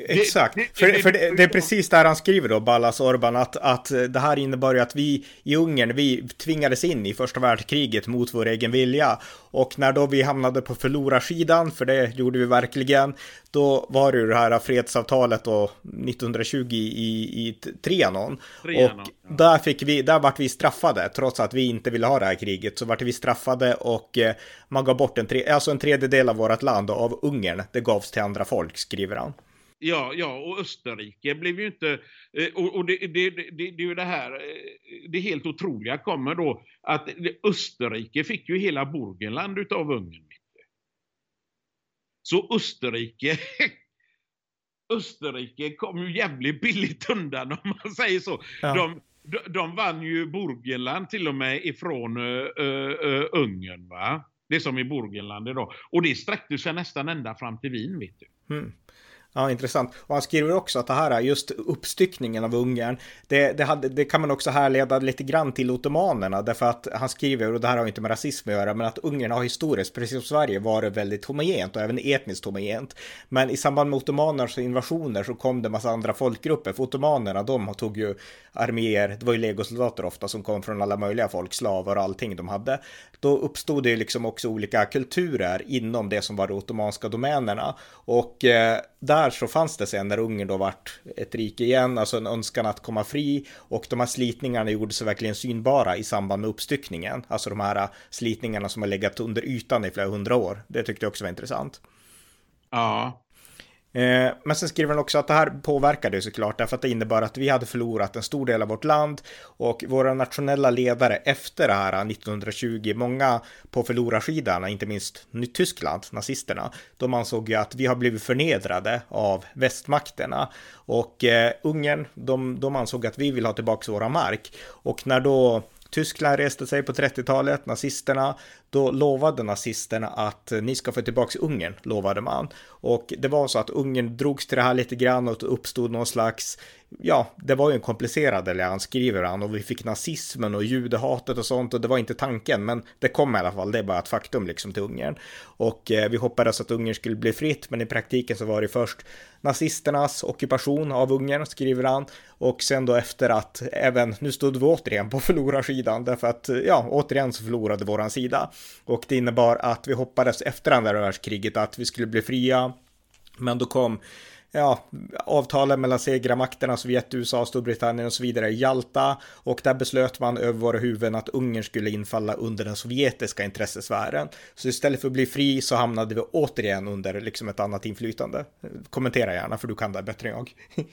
Exakt, det, det, för, för det, det, är precis där han skriver då, Ballas Orban, att, att det här innebar ju att vi i Ungern, vi tvingades in i första världskriget mot vår egen vilja. Och när då vi hamnade på förlorarsidan, för det gjorde vi verkligen, då var det ju det här fredsavtalet då 1920 i, i Trianon. Trianon och ja. där, fick vi, där vart vi straffade, trots att vi inte ville ha det här kriget, så vart vi straffade och eh, man gav bort en, tre, alltså en tredjedel av vårt land av Ungern, det gavs till andra folk, skriver han. Ja, ja, och Österrike blev ju inte... Eh, och, och det, det, det, det, är ju det här, eh, det helt otroliga kommer då, att Österrike fick ju hela Burgenland utav Ungern. Så Österrike Österrike kom ju jävligt billigt undan om man säger så. Ja. De, de, de, vann ju Burgenland till och med ifrån uh, uh, Ungern. Va? Det som är Burgenland idag. Och det sträckte sig nästan ända fram till Wien. Vet du. Mm. Ja, intressant. Och han skriver också att det här, just uppstyckningen av Ungern, det, det, hade, det, kan man också härleda lite grann till ottomanerna, därför att han skriver, och det här har inte med rasism att göra, men att Ungern har historiskt, precis som Sverige, varit väldigt homogent och även etniskt homogent. Men i samband med ottomanernas invasioner så kom det en massa andra folkgrupper, för ottomanerna, de tog ju arméer, det var ju legosoldater ofta som kom från alla möjliga folk, slavar och allting de hade. Då uppstod det ju liksom också olika kulturer inom det som var de ottomanska domänerna. Och eh, där så fanns det sen när Ungern då vart ett rike igen, alltså en önskan att komma fri och de här slitningarna gjorde sig verkligen synbara i samband med uppstyckningen. Alltså de här äh, slitningarna som har legat under ytan i flera hundra år. Det tyckte jag också var intressant. Ja, Eh, men sen skriver han också att det här påverkade ju såklart därför att det innebar att vi hade förlorat en stor del av vårt land och våra nationella ledare efter det här eh, 1920, många på förlorarsidan, inte minst Tyskland, nazisterna, de ansåg ju att vi har blivit förnedrade av västmakterna. Och eh, Ungern, de, de ansåg att vi vill ha tillbaka våra mark. Och när då Tyskland reste sig på 30-talet, nazisterna, då lovade nazisterna att eh, ni ska få tillbaka Ungern, lovade man. Och det var så att Ungern drogs till det här lite grann och det uppstod någon slags ja, det var ju en komplicerad allians, skriver han, och vi fick nazismen och judehatet och sånt och det var inte tanken, men det kom i alla fall, det är bara ett faktum liksom till Ungern. Och eh, vi hoppades att Ungern skulle bli fritt, men i praktiken så var det först nazisternas ockupation av Ungern, skriver han, och sen då efter att även, nu stod vi återigen på förlorarsidan, därför att, ja, återigen så förlorade våran sida. Och det innebar att vi hoppades efter andra världskriget att vi skulle bli fria, men då kom ja, avtalen mellan segrarmakterna, Sovjet, USA, Storbritannien och så vidare, Jalta. Och där beslöt man över våra huvuden att Ungern skulle infalla under den sovjetiska intressesfären. Så istället för att bli fri så hamnade vi återigen under liksom ett annat inflytande. Kommentera gärna, för du kan det bättre än jag.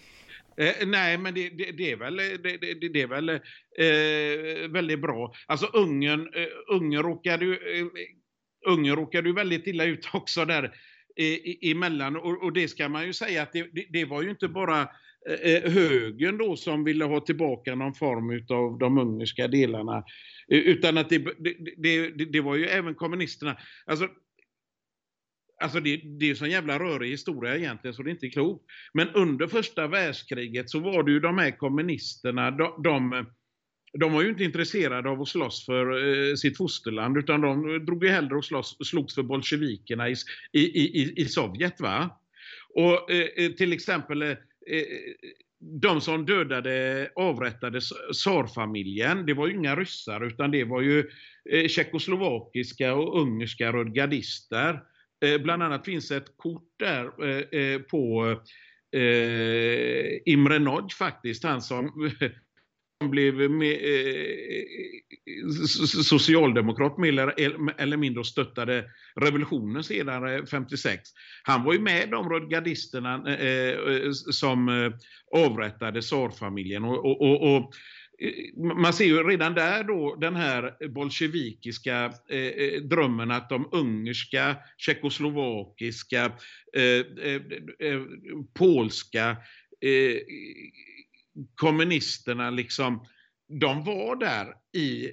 Eh, nej, men det, det, det, är väl, eh, det, det är väl eh, väldigt bra. Alltså Ungern, eh, Ungern råkade ju eh, Ungern råkade ju väldigt illa ut också där eh, emellan. Och, och det ska man ju säga att det, det, det var ju inte bara eh, eh högern då som ville ha tillbaka någon form av de ungerska delarna. Utan att det, det, det, det var ju även kommunisterna. Alltså, Alltså det, det är så en jävla rörig historia egentligen så det är inte klokt. Men under första världskriget så var det ju de här kommunisterna, de, de de var ju inte intresserade av att slåss för eh, sitt fosterland utan de drog ju hellre och slåss, slogs för bolsjevikerna i, i, i, i Sovjet. va? Och eh, eh till exempel eh, eh, de som dödade, avrättade tsarfamiljen, det var ju inga ryssar utan det var ju eh, tjeckoslovakiska och ungerska rödgardister. Eh, bland annat finns ett kort där eh, eh, på Imre Nagy faktiskt, han som blev med, socialdemokrat mer eller mindre och stöttade revolutionen senare 56. Han var ju med de rödgardisterna som avrättade tsarfamiljen och, och, och, Eh, man ser ju redan där då den här bolsjevikiska eh, eh drömmen att de ungerska, tjeckoslovakiska, eh, eh, eh polska kommunisterna liksom, de var där i,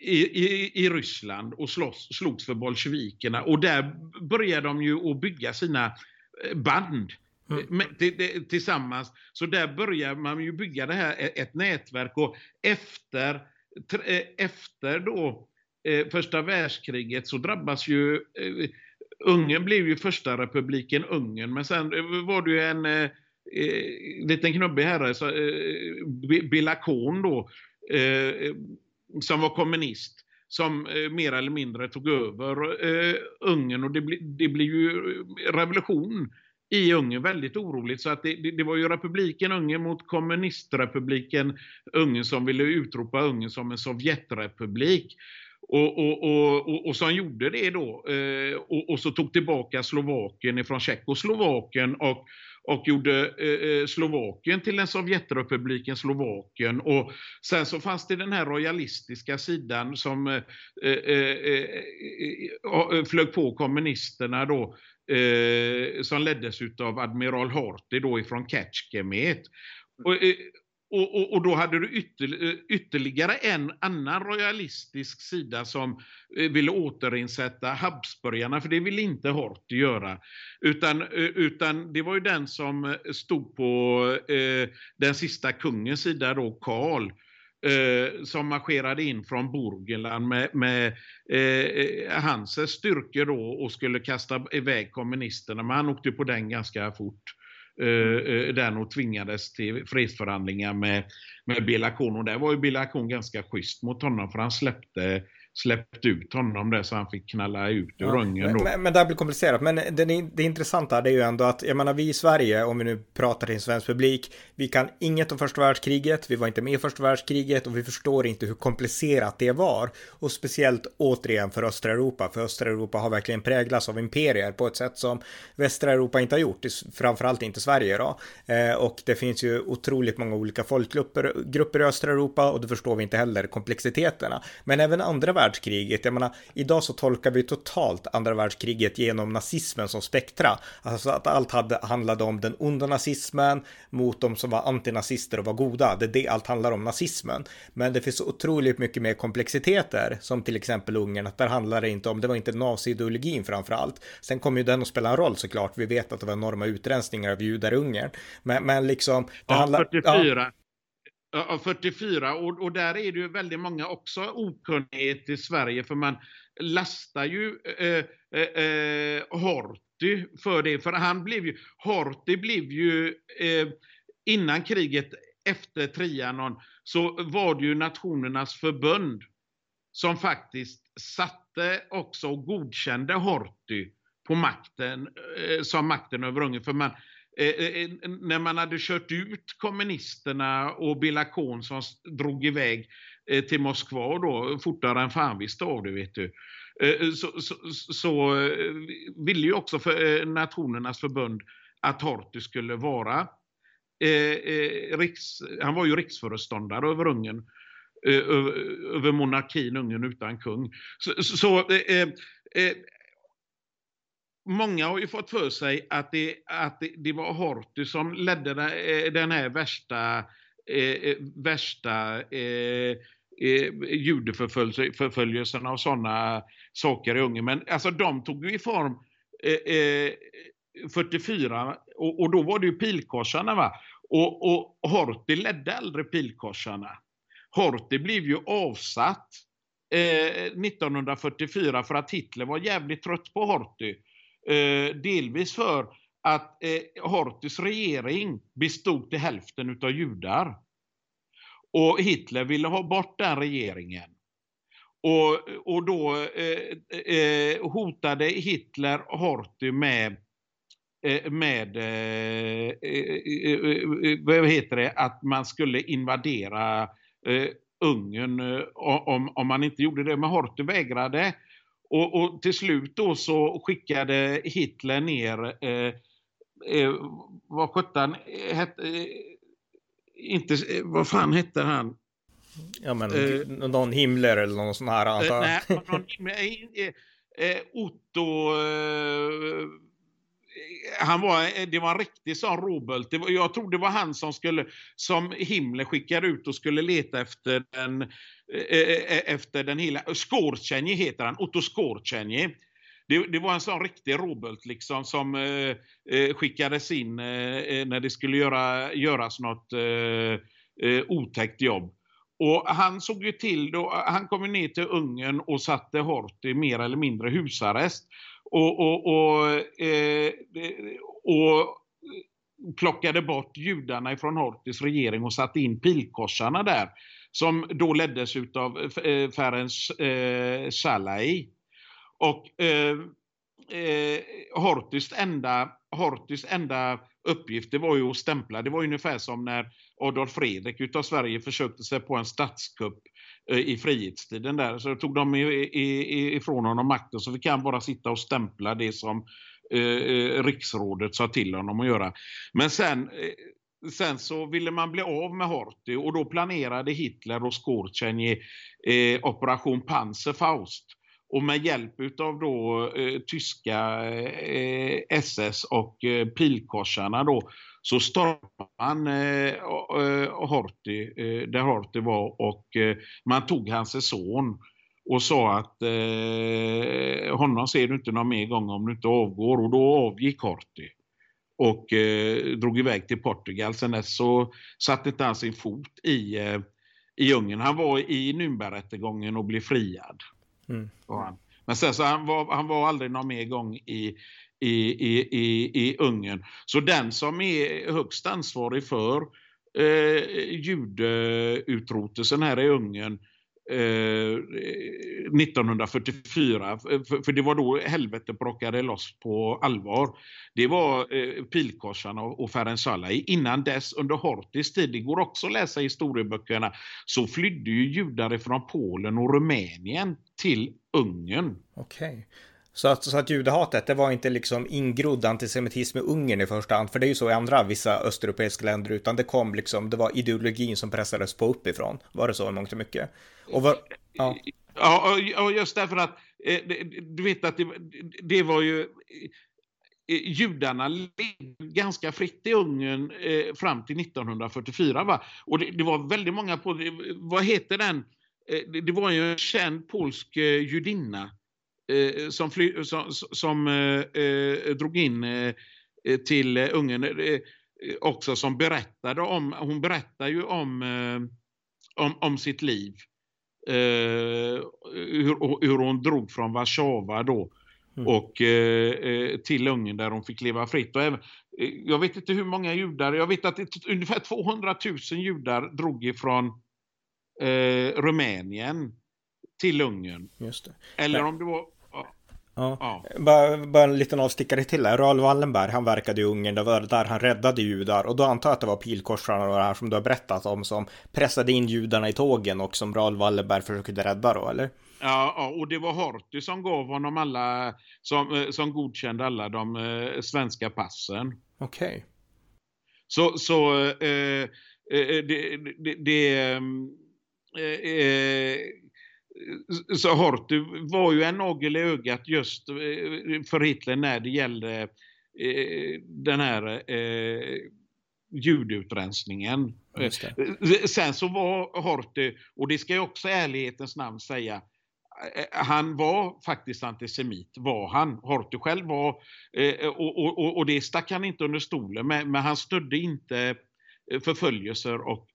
i, i, i Ryssland och slåss, slogs för bolsjevikerna och där började de ju att bygga sina band. Mm. Eh, tillsammans. Så där börjar man ju bygga det här, eh, ett nätverk och efter, eh, efter då eh, första världskriget så drabbas ju Ungern blev ju första republiken Ungern, men sen var det ju en eh, liten knubbig herre, så, eh, Bilakon då, eh, som var kommunist som eh, mer eller mindre tog över eh, Ungern och det, bli, det blev ju revolution i Ungern, väldigt oroligt. Så att det, det, det, var ju republiken Ungern mot kommunistrepubliken Ungern som ville utropa Ungern som en Sovjetrepublik. Och, och, och, och, och som gjorde det då. Eh, och, och så tog tillbaka Slovakien ifrån Tjeckoslovakien och och gjorde eh, Slovakien till en Sovjetrepubliken Slovakien. Och sen så fanns det den här royalistiska sidan som eh, eh, eh, eh flög på kommunisterna då, Eh, som leddes av admiral Horthy då ifrån Ketchkemet. Och, eh, och, och, och, då hade du ytter, eh, ytterligare en annan royalistisk sida som ville återinsätta Habsburgarna, för det ville inte Horthy göra. Utan, utan det var ju den som stod på eh, den sista kungens sida då, Karl. Eh, som marscherade in från Burgenland med, med eh, eh, hans styrkor då och skulle kasta iväg kommunisterna. Men han åkte på den ganska fort. Eh, eh, den och tvingades till fredsförhandlingar med, med Belakon. Och där var ju Belakon ganska schysst mot honom för han släppte släppt ut honom där så han fick knalla ut ur ja, Ungern då. Men, men, det här blir komplicerat. Men det, det intressanta det är ju ändå att, jag menar vi i Sverige, om vi nu pratar till en svensk publik, vi kan inget om första världskriget, vi var inte med i första världskriget och vi förstår inte hur komplicerat det var. Och speciellt återigen för östra Europa, för östra Europa har verkligen präglats av imperier på ett sätt som västra Europa inte har gjort, framförallt inte Sverige då. Eh, och det finns ju otroligt många olika folkgrupper grupper i östra Europa och då förstår vi inte heller komplexiteterna. Men även andra världskriget. Jag menar, idag så tolkar vi totalt andra världskriget genom nazismen som spektra. Alltså att allt hade, handlade om den onda nazismen mot de som var antinazister och var goda. Det är det allt handlar om, nazismen. Men det finns otroligt mycket mer komplexiteter, som till exempel Ungern, att där handlar det inte om, det var inte naziideologin framför allt. Sen kommer ju den att spela en roll såklart. Vi vet att det var enorma utrensningar av judar i Ungern. Men, men liksom... Det ja, handlar, 44. Ja, Ja, 44 och, och där är det ju väldigt många också okunnighet i Sverige för man lastar ju eh, eh, eh, Horthy för det. För han blev ju, Horthy blev ju eh, innan kriget, efter Trianon, så var det ju Nationernas förbund som faktiskt satte också och godkände Horthy på makten, eh, som makten över Ungern. För man, Eh, eh, eh när man hade kört ut kommunisterna och Bilakon som drog iväg eh, till Moskva då, fortare än fan visste av det, vet du. Eh, så, så, så ville ju också för, Nationernas förbund att Horthy skulle vara eh, riks, han var ju riksföreståndare över Ungern, eh, över, över monarkin Ungern utan kung. Så, så eh, många har ju fått för sig att det, att det, det var Horthy som ledde eh, den här värsta, eh, eh värsta eh, eh, och sådana saker i Ungern. Men alltså de tog ju i form eh, eh 44 och, och, då var det ju pilkorsarna. Va? Och, och Horthy ledde aldrig pilkorsarna. Horthy blev ju avsatt 1944 för att Hitler var jävligt trött på Horthy. Eh, delvis för att eh, Horthys regering bestod till hälften utav judar. Och Hitler ville ha bort den regeringen. Och, och då eh, eh, hotade Hitler Horthy med, eh, med eh, eh, eh, vad heter det, att man skulle invadera Ungern om, om man inte gjorde det. Men Horthy vägrade. Och, och, till slut då så skickade Hitler ner, eh, eh, vad sjutton hette, eh, inte, eh, vad fan hette han? Ja men eh, någon Himmler eller någon sån här antar Nej, någon, eh, Otto han var, det var en riktig sån råbult. Jag tror det var han som skulle, som Himmler skickade ut och skulle leta efter den, eh, eh, eh, efter den hela, Skårtjenje heter han, Otto Skårtjenje. Det, det, var en sån riktig Robult liksom som eh, skickades in eh, när det skulle göra, göras något eh, otäckt jobb. Och han såg ju till, då, han kom ner till Ungern och satte Horthy mer eller mindre husarrest och, och, och, eh, och plockade bort judarna från Hortis regering och satte in pilkorsarna där. Som då leddes av eh, Ferenc eh, Salai. Och eh, eh, Hortis enda, Hortis enda uppgift det var ju att stämpla. Det var ungefär som när Adolf Fredrik utav Sverige försökte sig på en statskupp Eh, i frihetstiden där. Så tog de ifrån honom makten så fick han bara sitta och stämpla det som eh, eh, riksrådet sa till honom att göra. Men sen Sen så ville man bli av med Horthy och då planerade Hitler och Skorzenj eh, operation Panzerfaust. Och med hjälp av då eh, tyska eh, SS och eh, pilkorsarna då så stormade man eh, eh Horthy, eh, där Horthy var och eh, man tog hans son och sa att eh, honom ser du inte någon mer gång om du inte avgår och då avgick Horthy och eh, drog iväg till Portugal. Sen dess så satte inte han sin fot i, eh, i Ungern. Han var i Nürnbergrättegången och blev friad. Mm. Men sen så han var han var aldrig någon mer gång i, i, i, i, i Ungern. Så den som är högst ansvarig för eh, judeutrotelsen här i Ungern eh, 1944, för, för, det var då helvetet brakade loss på allvar. Det var eh, pilkorsarna och, och Ferenc Innan dess, under Hortis tid, det går också att läsa i historieböckerna, så flydde ju judar från Polen och Rumänien till Ungern. Okej. Okay. Så att, så att judehatet, det var inte liksom ingrodd antisemitism i Ungern i första hand, för det är ju så i andra vissa östeuropeiska länder, utan det kom liksom, det var ideologin som pressades på uppifrån. Var det så i mångt och mycket? Och var, ja. Ja, och just därför att eh, du vet att det, det var ju eh, judarna levde ganska fritt i Ungern eh, fram till 1944. Va? Och det, det, var väldigt många på, vad heter den? Eh, det, det, var ju en känd polsk eh, judinna eh, som, fly, som, som drog in till Ungern också som berättade om, hon berättar ju om, om, om sitt liv eh, hur, hur hon drog från Warszawa då mm. och eh, eh, till Ungern där hon fick leva fritt. Och även, eh, jag vet inte hur många judar, jag vet att det, ungefär 200 000 judar drog ifrån eh, Rumänien till Ungern. Eller om det var Ja. ja. Bara, bara en liten avstickare till här. Raoul Wallenberg, han verkade i Ungern, det var där han räddade judar. Och då antar jag att det var pilkorsarna och det här som du har berättat om som pressade in judarna i tågen och som Raoul Wallenberg försökte rädda då, eller? Ja, och det var Horthy som gav honom alla, som, eh, som godkände alla de eh, svenska passen. Okej. Okay. Så, så eh, eh, det, det, det eh, så Horthy var ju en nagel i ögat just eh, för Hitler när det gällde eh, den här eh, ljudutrensningen. Sen så var Horthy, och det ska jag också i ärlighetens namn säga, han var faktiskt antisemit, var han. Horthy själv var, och, och, och det stack han inte under stolen med, men han stödde inte förföljelser och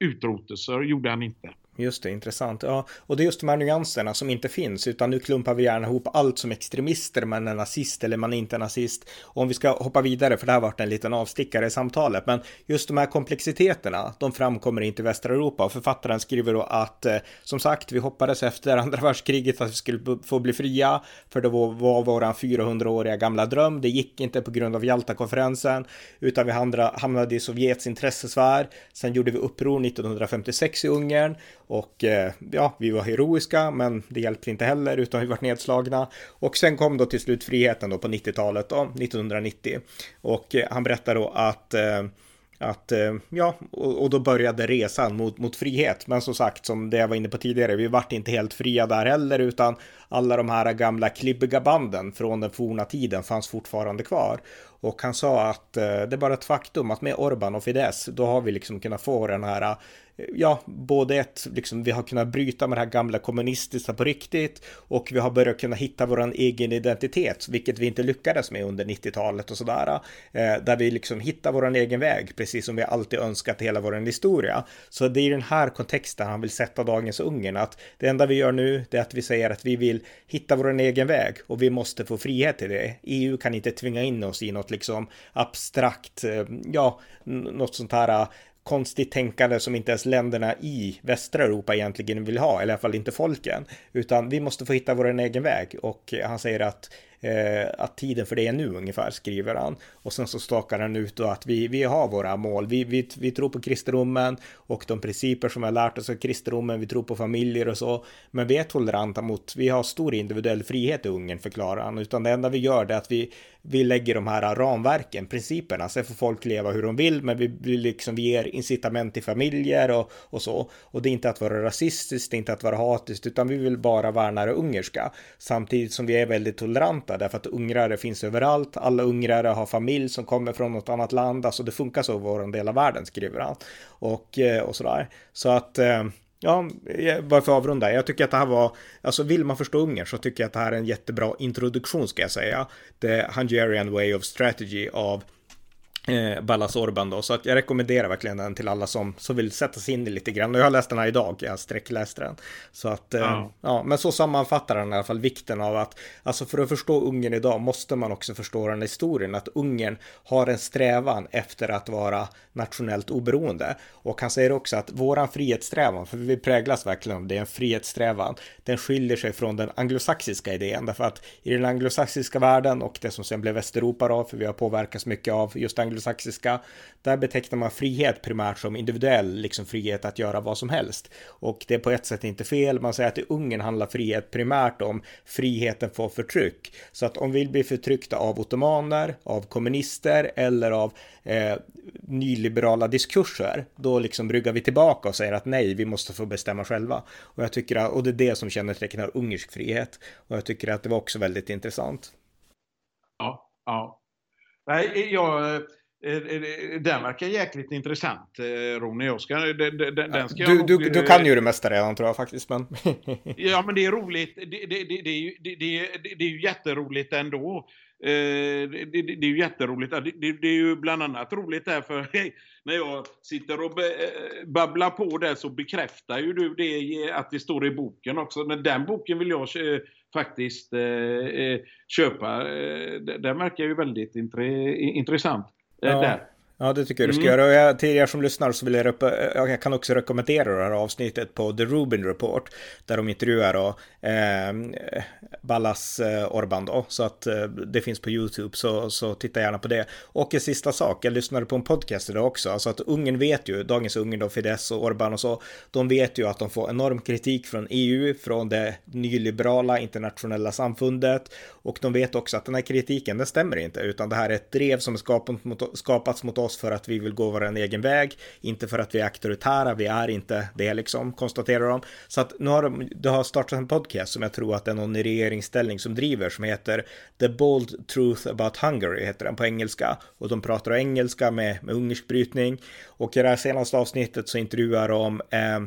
utrotelser, gjorde han inte. Just det, intressant. Ja, och det är just de här nyanserna som inte finns, utan nu klumpar vi gärna ihop allt som extremister, man är nazist eller man är inte nazist. Och om vi ska hoppa vidare, för det här varit en liten avstickare i samtalet, men just de här komplexiteterna, de framkommer inte i västra Europa. Och författaren skriver då att, eh, som sagt, vi hoppades efter andra världskriget att vi skulle få bli fria, för det var, var våran 400-åriga gamla dröm. Det gick inte på grund av Jalta-konferensen, utan vi hamnade i Sovjets intressesfär. Sen gjorde vi uppror 1956 i Ungern och eh, ja, vi var heroiska, men det hjälpte inte heller, utan vi var nedslagna. Och sen kom då till slut friheten då på 90-talet, då, 1990. Och eh, han berättar då att eh, att, ja, och, då började resan mot, mot frihet. Men som sagt, som det jag var inne på tidigare, vi vart inte helt fria där heller, utan alla de här gamla klibbiga banden från den forna tiden fanns fortfarande kvar. Och han sa att eh, det är bara ett faktum att med Orban och Fidesz, då har vi liksom kunnat få den här eh, ja, både ett, liksom, vi har kunnat bryta med det här gamla kommunistiska på riktigt och vi har börjat kunna hitta vår egen identitet, vilket vi inte lyckades med under 90-talet och sådär. Eh, där vi liksom hittar vår egen väg, precis som vi alltid önskat hela vår historia. Så det är i den här kontexten han vill sätta dagens Ungern, att det enda vi gör nu, det är att vi säger att vi vill hitta vår egen väg och vi måste få frihet till det. EU kan inte tvinga in oss i något liksom abstrakt, eh, ja, något sånt här eh, konstigt tänkande som inte ens länderna i västra Europa egentligen vill ha, eller i alla fall inte folken, utan vi måste få hitta vår egen väg och han säger att eh, att tiden för det är nu ungefär, skriver han. Och sen så stakar han ut då att vi, vi har våra mål. Vi, vi, vi tror på kristendomen och de principer som vi har lärt oss av kristendomen. Vi tror på familjer och så. Men vi är toleranta mot, vi har stor individuell frihet i Ungern, förklarar han. Utan det enda vi gör det är att vi, vi lägger de här ramverken, principerna. Sen får folk leva hur de vill, men vi, vi, liksom, vi ger incitament till familjer och, och så. Och det är inte att vara rasistiskt, det är inte att vara hatiskt, utan vi vill bara värna det ungerska. Samtidigt som vi är väldigt toleranta, därför att ungrare finns överallt. Alla ungrare har familj som kommer från något annat land, alltså det funkar så i vår del av världen, skriver han. Och, eh, och sådär. Så att eh, Ja, bara för att avrunda. Jag tycker att det här var, alltså vill man förstå Ungern så tycker jag att det här är en jättebra introduktion ska jag säga. The Hungarian Way of Strategy av eh, Ballas Orban då. Så att jag rekommenderar verkligen den till alla som, som vill sätta sig in i lite grann. Och jag har läst den här idag, jag sträckläste den. Så att, eh, ja. ja. men så sammanfattar den i alla fall vikten av att, alltså för att förstå Ungern idag måste man också förstå den historien, att Ungern har en strävan efter att vara nationellt oberoende. Och han säger också att våran frihetssträvan, för vi präglas verkligen av det, en frihetssträvan, den skiljer sig från den anglosaxiska idén, därför att i den anglosaxiska världen och det som sen blev Västeuropa då, för vi har påverkats mycket av just anglosaxiska anglosaxiska, där betecknar man frihet primärt som individuell liksom frihet att göra vad som helst. Och det är på ett sätt inte fel. Man säger att i Ungern handlar frihet primärt om friheten för förtryck. Så att om vi blir förtryckta av ottomaner, av kommunister eller av eh, nyliberala diskurser, då liksom ryggar vi tillbaka och säger att nej, vi måste få bestämma själva. Och jag tycker att, och det är det som kännetecknar ungersk frihet. Och jag tycker att det var också väldigt intressant. Ja, ja. Nej, jag, eh, den verkar jäkligt intressant, eh, Ronny. Jag ska, den, den ska du, du, du kan ju det mesta redan tror jag faktiskt. Men... ja, men det är roligt. Det, det, det, det, är, ju, det, det är ju jätteroligt ändå. Det, det, det är ju jätteroligt. Det, det, är ju bland annat roligt därför när jag sitter och babblar på det så bekräftar ju du det att det står i boken också. Men den boken vill jag faktiskt köpa. Den verkar ju väldigt intressant. Ja. Där. Ja, det tycker jag du ska mm. göra. Och jag, till er som lyssnar så vill jag, jag kan också rekommendera det här avsnittet på The Rubin Report, där de intervjuar då, eh, Ballas eh, Orban då, så att eh, det finns på YouTube, så, så titta gärna på det. Och en sista sak, jag lyssnade på en podcast idag också, alltså att Ungern vet ju, dagens Ungern då, Fidesz och Orban och så, de vet ju att de får enorm kritik från EU, från det nyliberala internationella samfundet, och de vet också att den här kritiken, den stämmer inte, utan det här är ett drev som är skapat mot, skapats mot oss för att vi vill gå vår egen väg, inte för att vi är auktoritära, vi är inte det liksom, konstaterar de. Så att nu har de, det har startat en podcast som jag tror att det är någon i regeringsställning som driver, som heter The Bold Truth About Hungary, heter den på engelska. Och de pratar engelska med, med ungersk brytning. Och i det här senaste avsnittet så intervjuar de eh,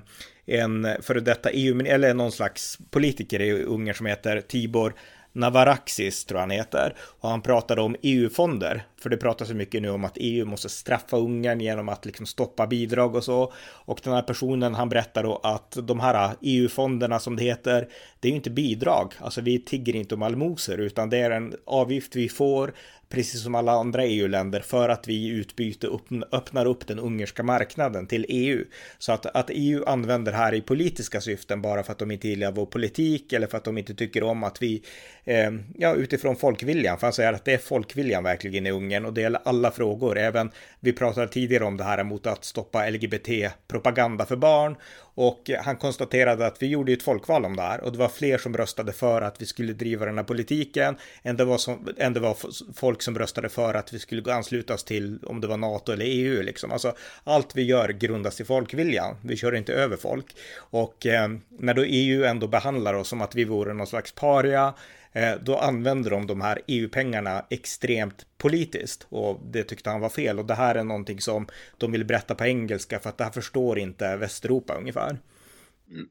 en före detta EU, eller någon slags politiker i Ungern som heter Tibor Navaraxis tror han heter. Och han pratade om EU-fonder. För det pratas så mycket nu om att EU måste straffa Ungern genom att liksom stoppa bidrag och så. Och den här personen han berättar då att de här EU-fonderna som det heter, det är ju inte bidrag. Alltså vi tigger inte om allmosor utan det är en avgift vi får precis som alla andra EU-länder, för att vi i utbyte öppnar upp den ungerska marknaden till EU. Så att, att EU använder här i politiska syften bara för att de inte gillar vår politik eller för att de inte tycker om att vi, eh, ja, utifrån folkviljan, för han säger att det är folkviljan verkligen i Ungern och det gäller alla frågor, även vi pratade tidigare om det här mot att stoppa LGBT-propaganda för barn och han konstaterade att vi gjorde ett folkval om det här och det var fler som röstade för att vi skulle driva den här politiken än det var, som, än det var folk som röstade för att vi skulle ansluta oss till om det var NATO eller EU liksom. Alltså allt vi gör grundas i folkviljan. Vi kör inte över folk och eh, när då EU ändå behandlar oss som att vi vore någon slags paria Eh, då använder de de här EU-pengarna extremt politiskt och det tyckte han var fel och det här är någonting som de vill berätta på engelska för att det här förstår inte Västeuropa ungefär.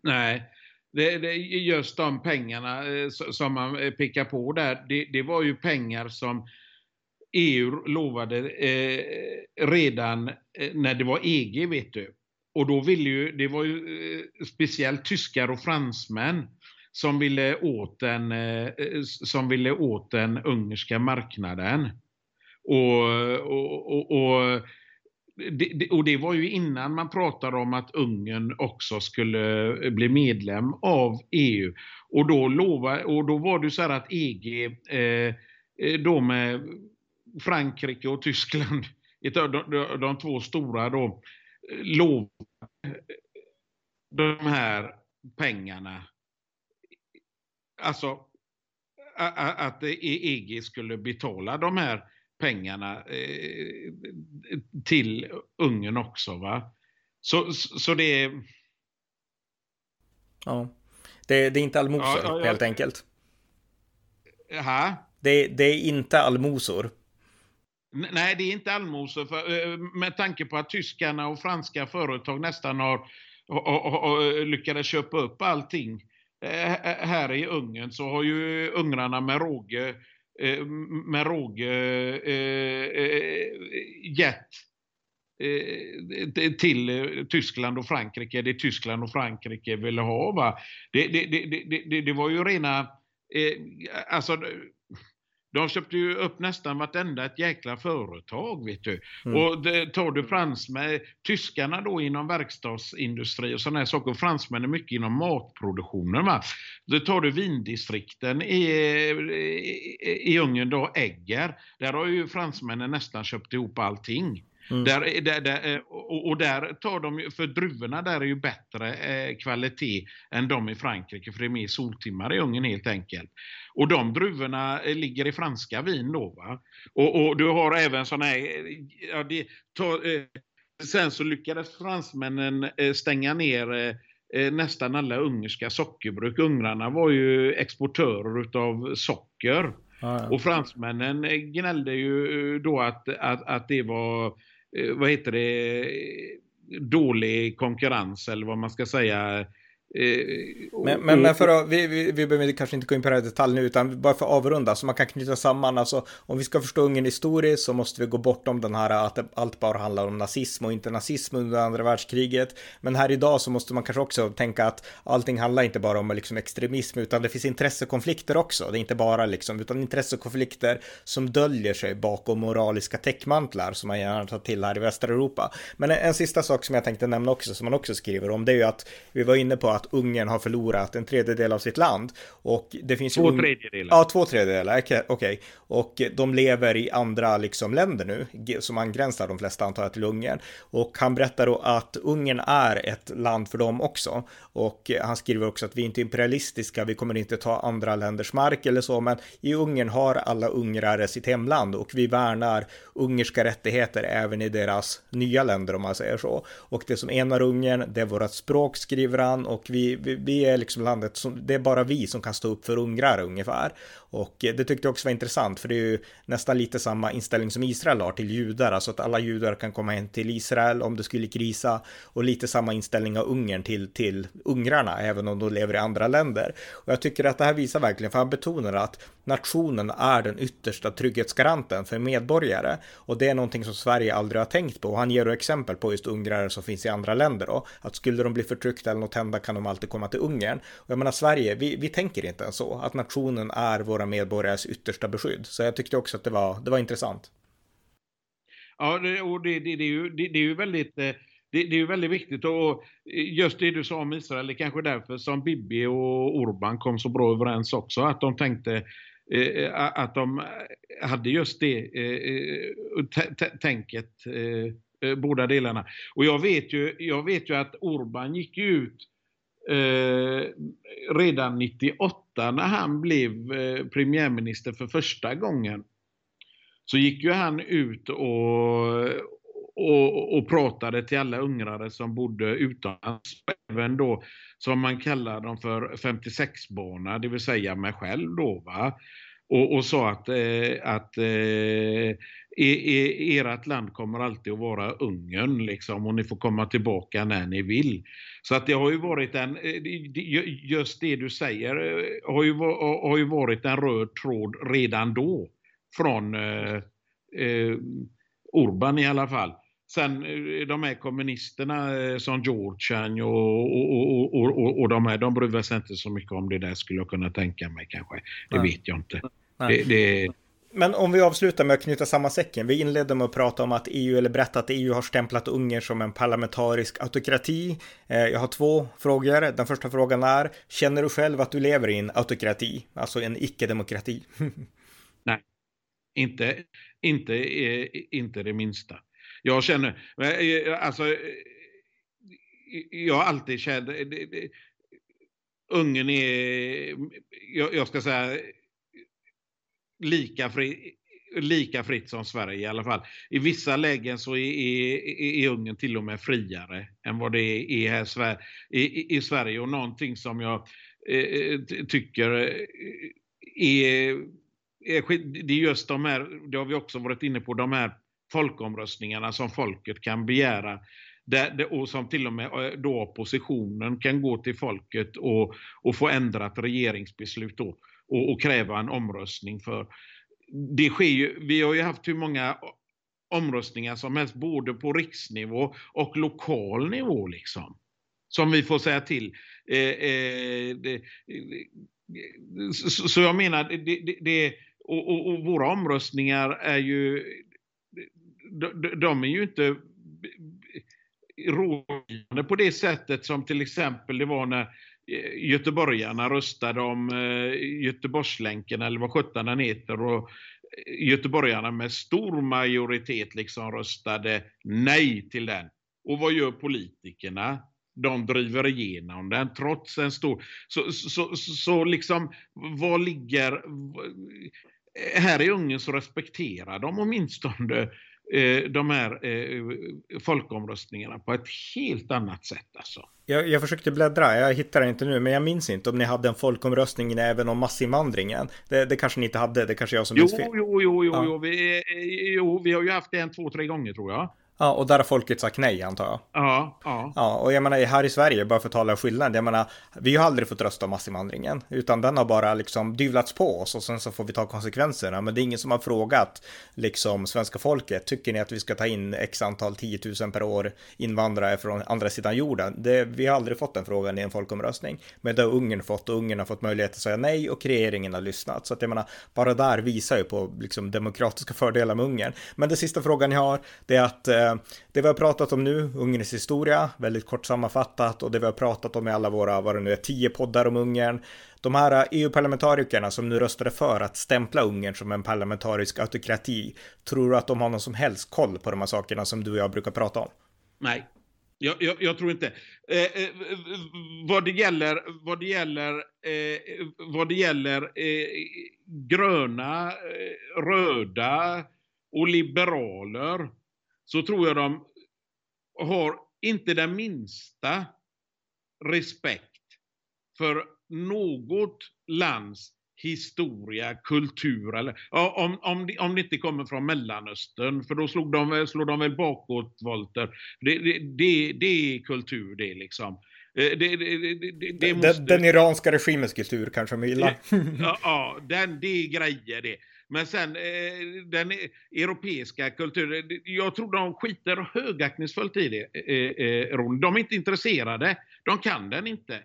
Nej, det, det, just de pengarna eh, som man eh, pickar på där, det, det var ju pengar som EU lovade eh, redan när det var EG, vet du. Och då ville ju, det var ju eh, speciellt tyskar och fransmän som ville åt den, eh, som ville åt den ungerska marknaden. Och, och, och, och det, och det var ju innan man pratade om att Ungern också skulle eh, bli medlem av EU. Och då, lova, och då var det så här att EG, eh, eh, då med Frankrike och Tyskland, de, de, de två stora då, lovade de här pengarna. Alltså att EG skulle betala de här pengarna eh, till Ungern också. Va? Så, så det är... Ja, det, det är inte allmosor ja, ja, helt enkelt. Jaha? Det, det är inte allmosor. Nej, det är inte allmosor. För, eh, med tanke på att tyskarna och franska företag nästan har, har, har lyckades köpa upp allting Eh, eh, här i Ungern så har ju ungrarna med råge, eh, med råge gett till Tyskland och Frankrike, det Tyskland och Frankrike ville ha. Va? Det, det, det, det, det var ju rena, alltså de köpte ju upp nästan vartenda ett jäkla företag, vet du. Mm. Och det, tar du fransmän, tyskarna då inom verkstadsindustri och sådana här saker, fransmän är mycket inom matproduktionen. Va? Då tar du vindistrikten i, i, i Ungern då, Egger, där har ju fransmännen nästan köpt ihop allting. Mm. Där, där, där, eh, och, och, där tar de, för druvorna där är ju bättre eh, kvalitet än de i Frankrike, för det är mer soltimmar i ugnen helt enkelt. Och de druvorna eh, ligger i franska vin då. Va? Och, och du har även sådana här, ja, det, ta, eh, sen så lyckades fransmännen eh, stänga ner nästan alla ungerska sockerbruk. Ungrarna var ju exportörer utav socker. Ah, ja. Och fransmännen gnällde ju då att, att, att det var Eh, vad heter det, eh, dålig konkurrens eller vad man ska säga. Eh, men, men, men, för att, vi, vi, vi behöver kanske inte gå in på det här detalj nu, utan bara för att avrunda, så man kan knyta samman, alltså om vi ska förstå Ungern historiskt så måste vi gå bortom den här att allt bara handlar om nazism och inte nazism under andra världskriget. Men här idag så måste man kanske också tänka att allting handlar inte bara om liksom extremism, utan det finns intressekonflikter också. Det är inte bara liksom, utan intressekonflikter som döljer sig bakom moraliska täckmantlar som man gärna tar till här i västra Europa. Men en, en sista sak som jag tänkte nämna också, som man också skriver om, det är ju att vi var inne på att Ungern har förlorat en tredjedel av sitt land. Och det finns två ju... tredjedelar. Ja, två tredjedelar, okej. Okay. Och de lever i andra liksom länder nu, som angränsar de flesta antar jag till Ungern. Och han berättar då att Ungern är ett land för dem också. Och han skriver också att vi är inte imperialistiska, vi kommer inte ta andra länders mark eller så, men i Ungern har alla ungrare sitt hemland och vi värnar ungerska rättigheter även i deras nya länder om man säger så. Och det som enar Ungern, det är vårt språk skriver han och vi, vi, vi är liksom landet som, det är bara vi som kan stå upp för ungrar ungefär. Och eh, det tyckte jag också var intressant, för det är ju nästan lite samma inställning som Israel har till judar, alltså att alla judar kan komma hem till Israel om det skulle krisa, och lite samma inställning av Ungern till, till ungrarna, även om de lever i andra länder. Och jag tycker att det här visar verkligen, för han betonar att nationen är den yttersta trygghetsgaranten för medborgare, och det är någonting som Sverige aldrig har tänkt på. Och han ger då exempel på just ungrare som finns i andra länder då, att skulle de bli förtryckta eller något hända kan de alltid komma till Ungern. Och jag menar Sverige, vi, vi tänker inte ens så, att nationen är vår våra medborgares yttersta beskydd. Så jag tyckte också att det var, det var intressant. Ja, det, och det, det, det, är ju, det, det är ju väldigt eh, det, det, är ju väldigt viktigt och just det du sa om Israel, det är kanske därför som Bibi och Orban kom så bra överens också, att de tänkte eh, att de hade just det eh, eh tänket, eh, eh, båda delarna. Och jag vet ju, jag vet ju att Orban gick ut eh, redan 98 när han blev eh, premiärminister för första gången. Så gick ju han ut och, och, och pratade till alla ungrare som bodde utomlands. även då som man kallar dem för 56-barna, det vill säga mig själv då. Va? Och, och sa att, eh, att eh, ert land kommer alltid att vara Ungern liksom, och ni får komma tillbaka när ni vill. Så att det har ju varit en, eh, just det du säger, eh, har ju, har ju varit en röd tråd redan då från eh, eh, Orban i alla fall. Sen eh, de här kommunisterna som Georgian och, och, och, och, och de här, de bryr sig inte så mycket om det där skulle jag kunna tänka mig kanske. Det Nej. vet jag inte. Det, det, men om vi avslutar med att knyta samman säcken. Vi inledde med att prata om att EU, eller berätta att EU har stämplat Ungern som en parlamentarisk autokrati. Eh, jag har två frågor. Den första frågan är, känner du själv att du lever i en autokrati? Alltså en icke-demokrati? Nej, inte, inte, eh, inte det minsta. Jag känner, eh, alltså, jag har alltid känt, Ungern är, jag ska säga, lika, fri, lika fritt som Sverige i alla fall. I vissa lägen så är, är, är Ungern till och med friare än vad det är här i, i Sverige. Och någonting som jag eh, tycker eh, är, är, det är just de här, det har vi också varit inne på, de här folkomröstningarna som folket kan begära där, och som till och med eh, då oppositionen kan gå till folket och, och få ändrat regeringsbeslut då och, och kräva en omröstning för. Det sker ju, vi har ju haft hur många omröstningar som helst, både på riksnivå och lokal nivå liksom. Som vi får säga till. Eh, eh, det, så, så, jag menar, det, det och, och, och, våra omröstningar är ju, de, de är ju inte rådgivande på det sättet som till exempel det var när göteborgarna röstade om eh, Göteborgslänken eller vad sjutton den heter. Och eh, göteborgarna med stor majoritet liksom röstade nej till den. Och vad gör politikerna? De driver igenom den trots en stor... Så, så, så, så liksom, vad ligger... Här i Ungern så respekterar de åtminstone Eh, de här eh, folkomröstningarna på ett helt annat sätt. Alltså. Jag, jag försökte bläddra, jag hittar det inte nu, men jag minns inte om ni hade en folkomröstning även om massinvandringen. Det, det kanske ni inte hade, det kanske jag som minns fel. Jo, jo, jo, jo, ja. jo, vi, jo, vi har ju haft det en, två, tre gånger tror jag. Ja, och där har folket sagt nej antar jag. Ja, ja. Ja, och jag menar här i Sverige, bara för att tala skillnad, jag menar, vi har aldrig fått rösta om massinvandringen, utan den har bara liksom dyvlats på oss och sen så får vi ta konsekvenserna. Men det är ingen som har frågat liksom svenska folket, tycker ni att vi ska ta in x antal 10 000 per år invandrare från andra sidan jorden? Det, vi har aldrig fått den frågan i en folkomröstning. Men det har Ungern fått och Ungern har fått möjlighet att säga nej och regeringen har lyssnat. Så att jag menar, bara där visar ju på liksom demokratiska fördelar med Ungern. Men den sista frågan jag har, det är att eh, det vi har pratat om nu, Ungerns historia, väldigt kort sammanfattat och det vi har pratat om i alla våra, vad det nu är, tio poddar om Ungern. De här EU-parlamentarikerna som nu röstade för att stämpla Ungern som en parlamentarisk autokrati, tror du att de har någon som helst koll på de här sakerna som du och jag brukar prata om? Nej, jag, jag, jag, tror inte. Eh, eh, vad det gäller, vad det gäller, eh, vad det gäller eh, gröna, eh, röda och liberaler så tror jag de har inte den minsta respekt för något lands historia, kultur eller ja, om, om, det, om det inte kommer från Mellanöstern för då slog de, slog de väl bakåtvolter. Det, det, det, det är kultur det liksom. Eh, det, det, det, måste... den, den, iranska regimens kultur kanske de gillar. ja, ja den, det är grejer det. Men sen eh, den europeiska kulturen, eh, jag tror de skiter högaktningsfullt i det, eh, eh, eh De är inte intresserade, de kan den inte.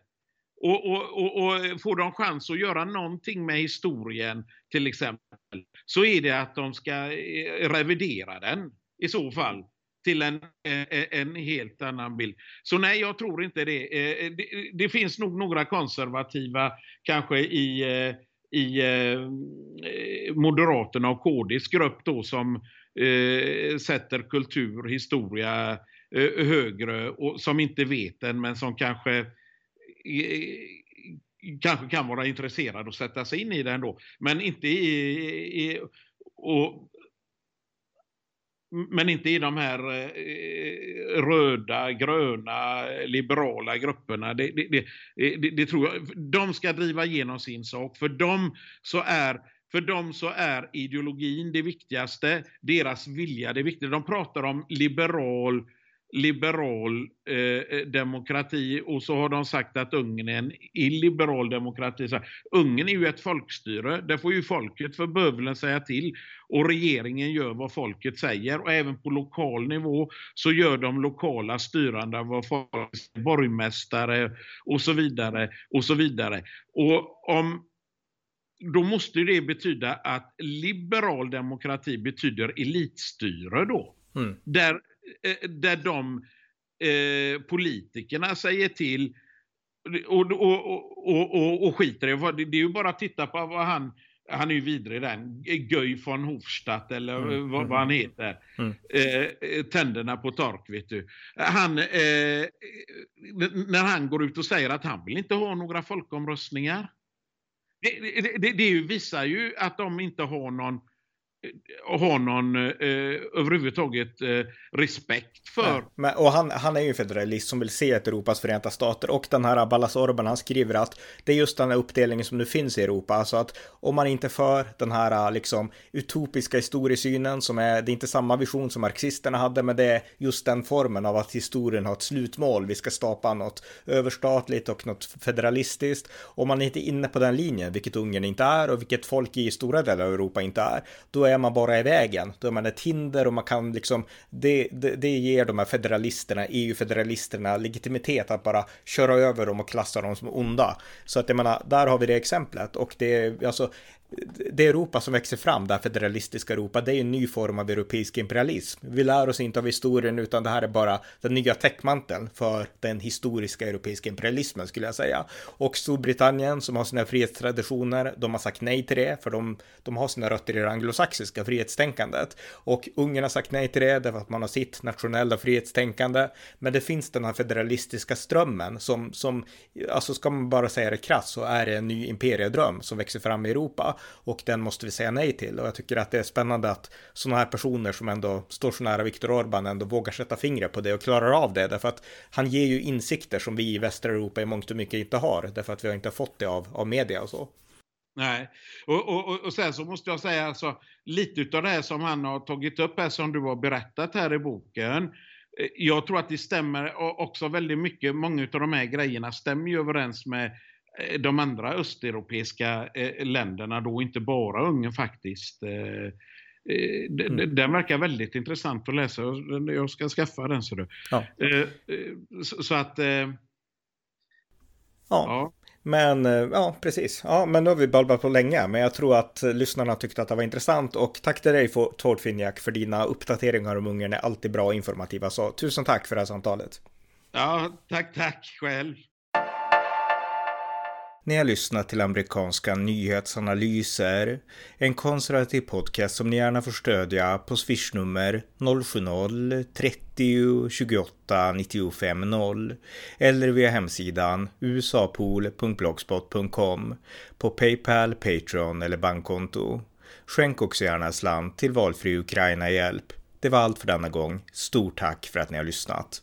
Och, och, och, och, får de chans att göra någonting med historien till exempel, så är det att de ska eh, revidera den i så fall till en, en helt annan bild. Så nej, jag tror inte det. Det, det finns nog några konservativa kanske i i eh, eh, Moderaterna och KDs grupp då som eh, sätter kultur, historia eh, högre och som inte vet den men som kanske eh, kanske kan vara intresserad och sätta sig in i den då. Men inte i, i och men inte i de här eh, eh, röda, gröna, liberala grupperna. Det, det, eh, det, det, tror jag. De ska driva igenom sin sak. För dem så är för dem så är ideologin det viktigaste, deras vilja det viktigaste. De pratar om liberal liberal eh, eh, demokrati och så har de sagt att Ungern är en illiberal demokrati. Så, Ungern är ju ett folkstyre, där får ju folket för bövelen säga till och regeringen gör vad folket säger och även på lokal nivå så gör de lokala styrande vad folk, borgmästare och så vidare och så vidare. Och om då måste det betyda att liberal demokrati betyder elitstyre då. Mm. Där där de eh, politikerna säger till och, och, och, och, skiter i det. är ju bara att titta på vad han han är ju vidrig den, Göj von Hofstadt eller mm, vad, vad, han mm. heter. Mm. Eh, tänderna på tork vet du. Han, eh, när han går ut och säger att han vill inte ha några folkomröstningar. Det, det, det, det visar ju att de inte har någon Eh, ha någon eh, överhuvudtaget eh, respekt för. Ja, men, och han, han är ju en federalist som vill se ett Europas förenta stater och den här Ballas Orban han skriver att det är just den här uppdelningen som nu finns i Europa, alltså att om man inte för den här eh, liksom utopiska historiesynen som är, det är inte samma vision som marxisterna hade, men det är just den formen av att historien har ett slutmål, vi ska skapa något överstatligt och något federalistiskt. Om man inte är inne på den linjen, vilket Ungern inte är och vilket folk i stora delar av Europa inte är, då är är man bara i vägen. Då är man ett hinder och man kan liksom, det, det, det ger de här federalisterna, EU-federalisterna legitimitet att bara köra över dem och klassa dem som onda. Så att jag menar, där har vi det exemplet och det är alltså det Europa som växer fram, det här federalistiska Europa, det är en ny form av europeisk imperialism. Vi lär oss inte av historien, utan det här är bara den nya täckmanteln för den historiska europeiska imperialismen, skulle jag säga. Och Storbritannien, som har sina frihetstraditioner, de har sagt nej till det, för de, de har sina rötter i det anglosaxiska frihetstänkandet. Och Ungern har sagt nej till det, därför att man har sitt nationella frihetstänkande. Men det finns den här federalistiska strömmen som, som alltså ska man bara säga det krass, så är det en ny imperiedröm som växer fram i Europa och den måste vi säga nej till. Och jag tycker att det är spännande att sådana här personer som ändå står så nära Viktor Orbán ändå vågar sätta fingret på det och klarar av det. Därför att han ger ju insikter som vi i västra Europa i mångt och mycket inte har. Därför att vi har inte fått det av, av media och så. Nej, och, och, och sen så måste jag säga alltså lite av det här som han har tagit upp här som du har berättat här i boken. Eh, jag tror att det stämmer också väldigt mycket, många av de här grejerna stämmer ju överens med de andra östeuropeiska eh, länderna då, inte bara Ungern faktiskt. Eh, mm. Den verkar väldigt intressant att läsa. Jag ska skaffa den. Så, ja. så att... Ja. ja. Men ja, precis. Ja, men nu har vi balbat på länge, men jag tror att lyssnarna tyckte att det var intressant och tack till dig Tord Finjak för dina uppdateringar om Ungern är alltid bra och informativa. Så tusen tack för det här samtalet. Ja, tack, tack själv. Ni har lyssnat till amerikanska nyhetsanalyser, en konservativ podcast som ni gärna får stödja på swishnummer 070-30 28 95 0 eller via hemsidan usapool.blogspot.com på Paypal, Patreon eller bankkonto. Skänk också gärna slant till valfri Ukraina-hjälp. Det var allt för denna gång. Stort tack för att ni har lyssnat.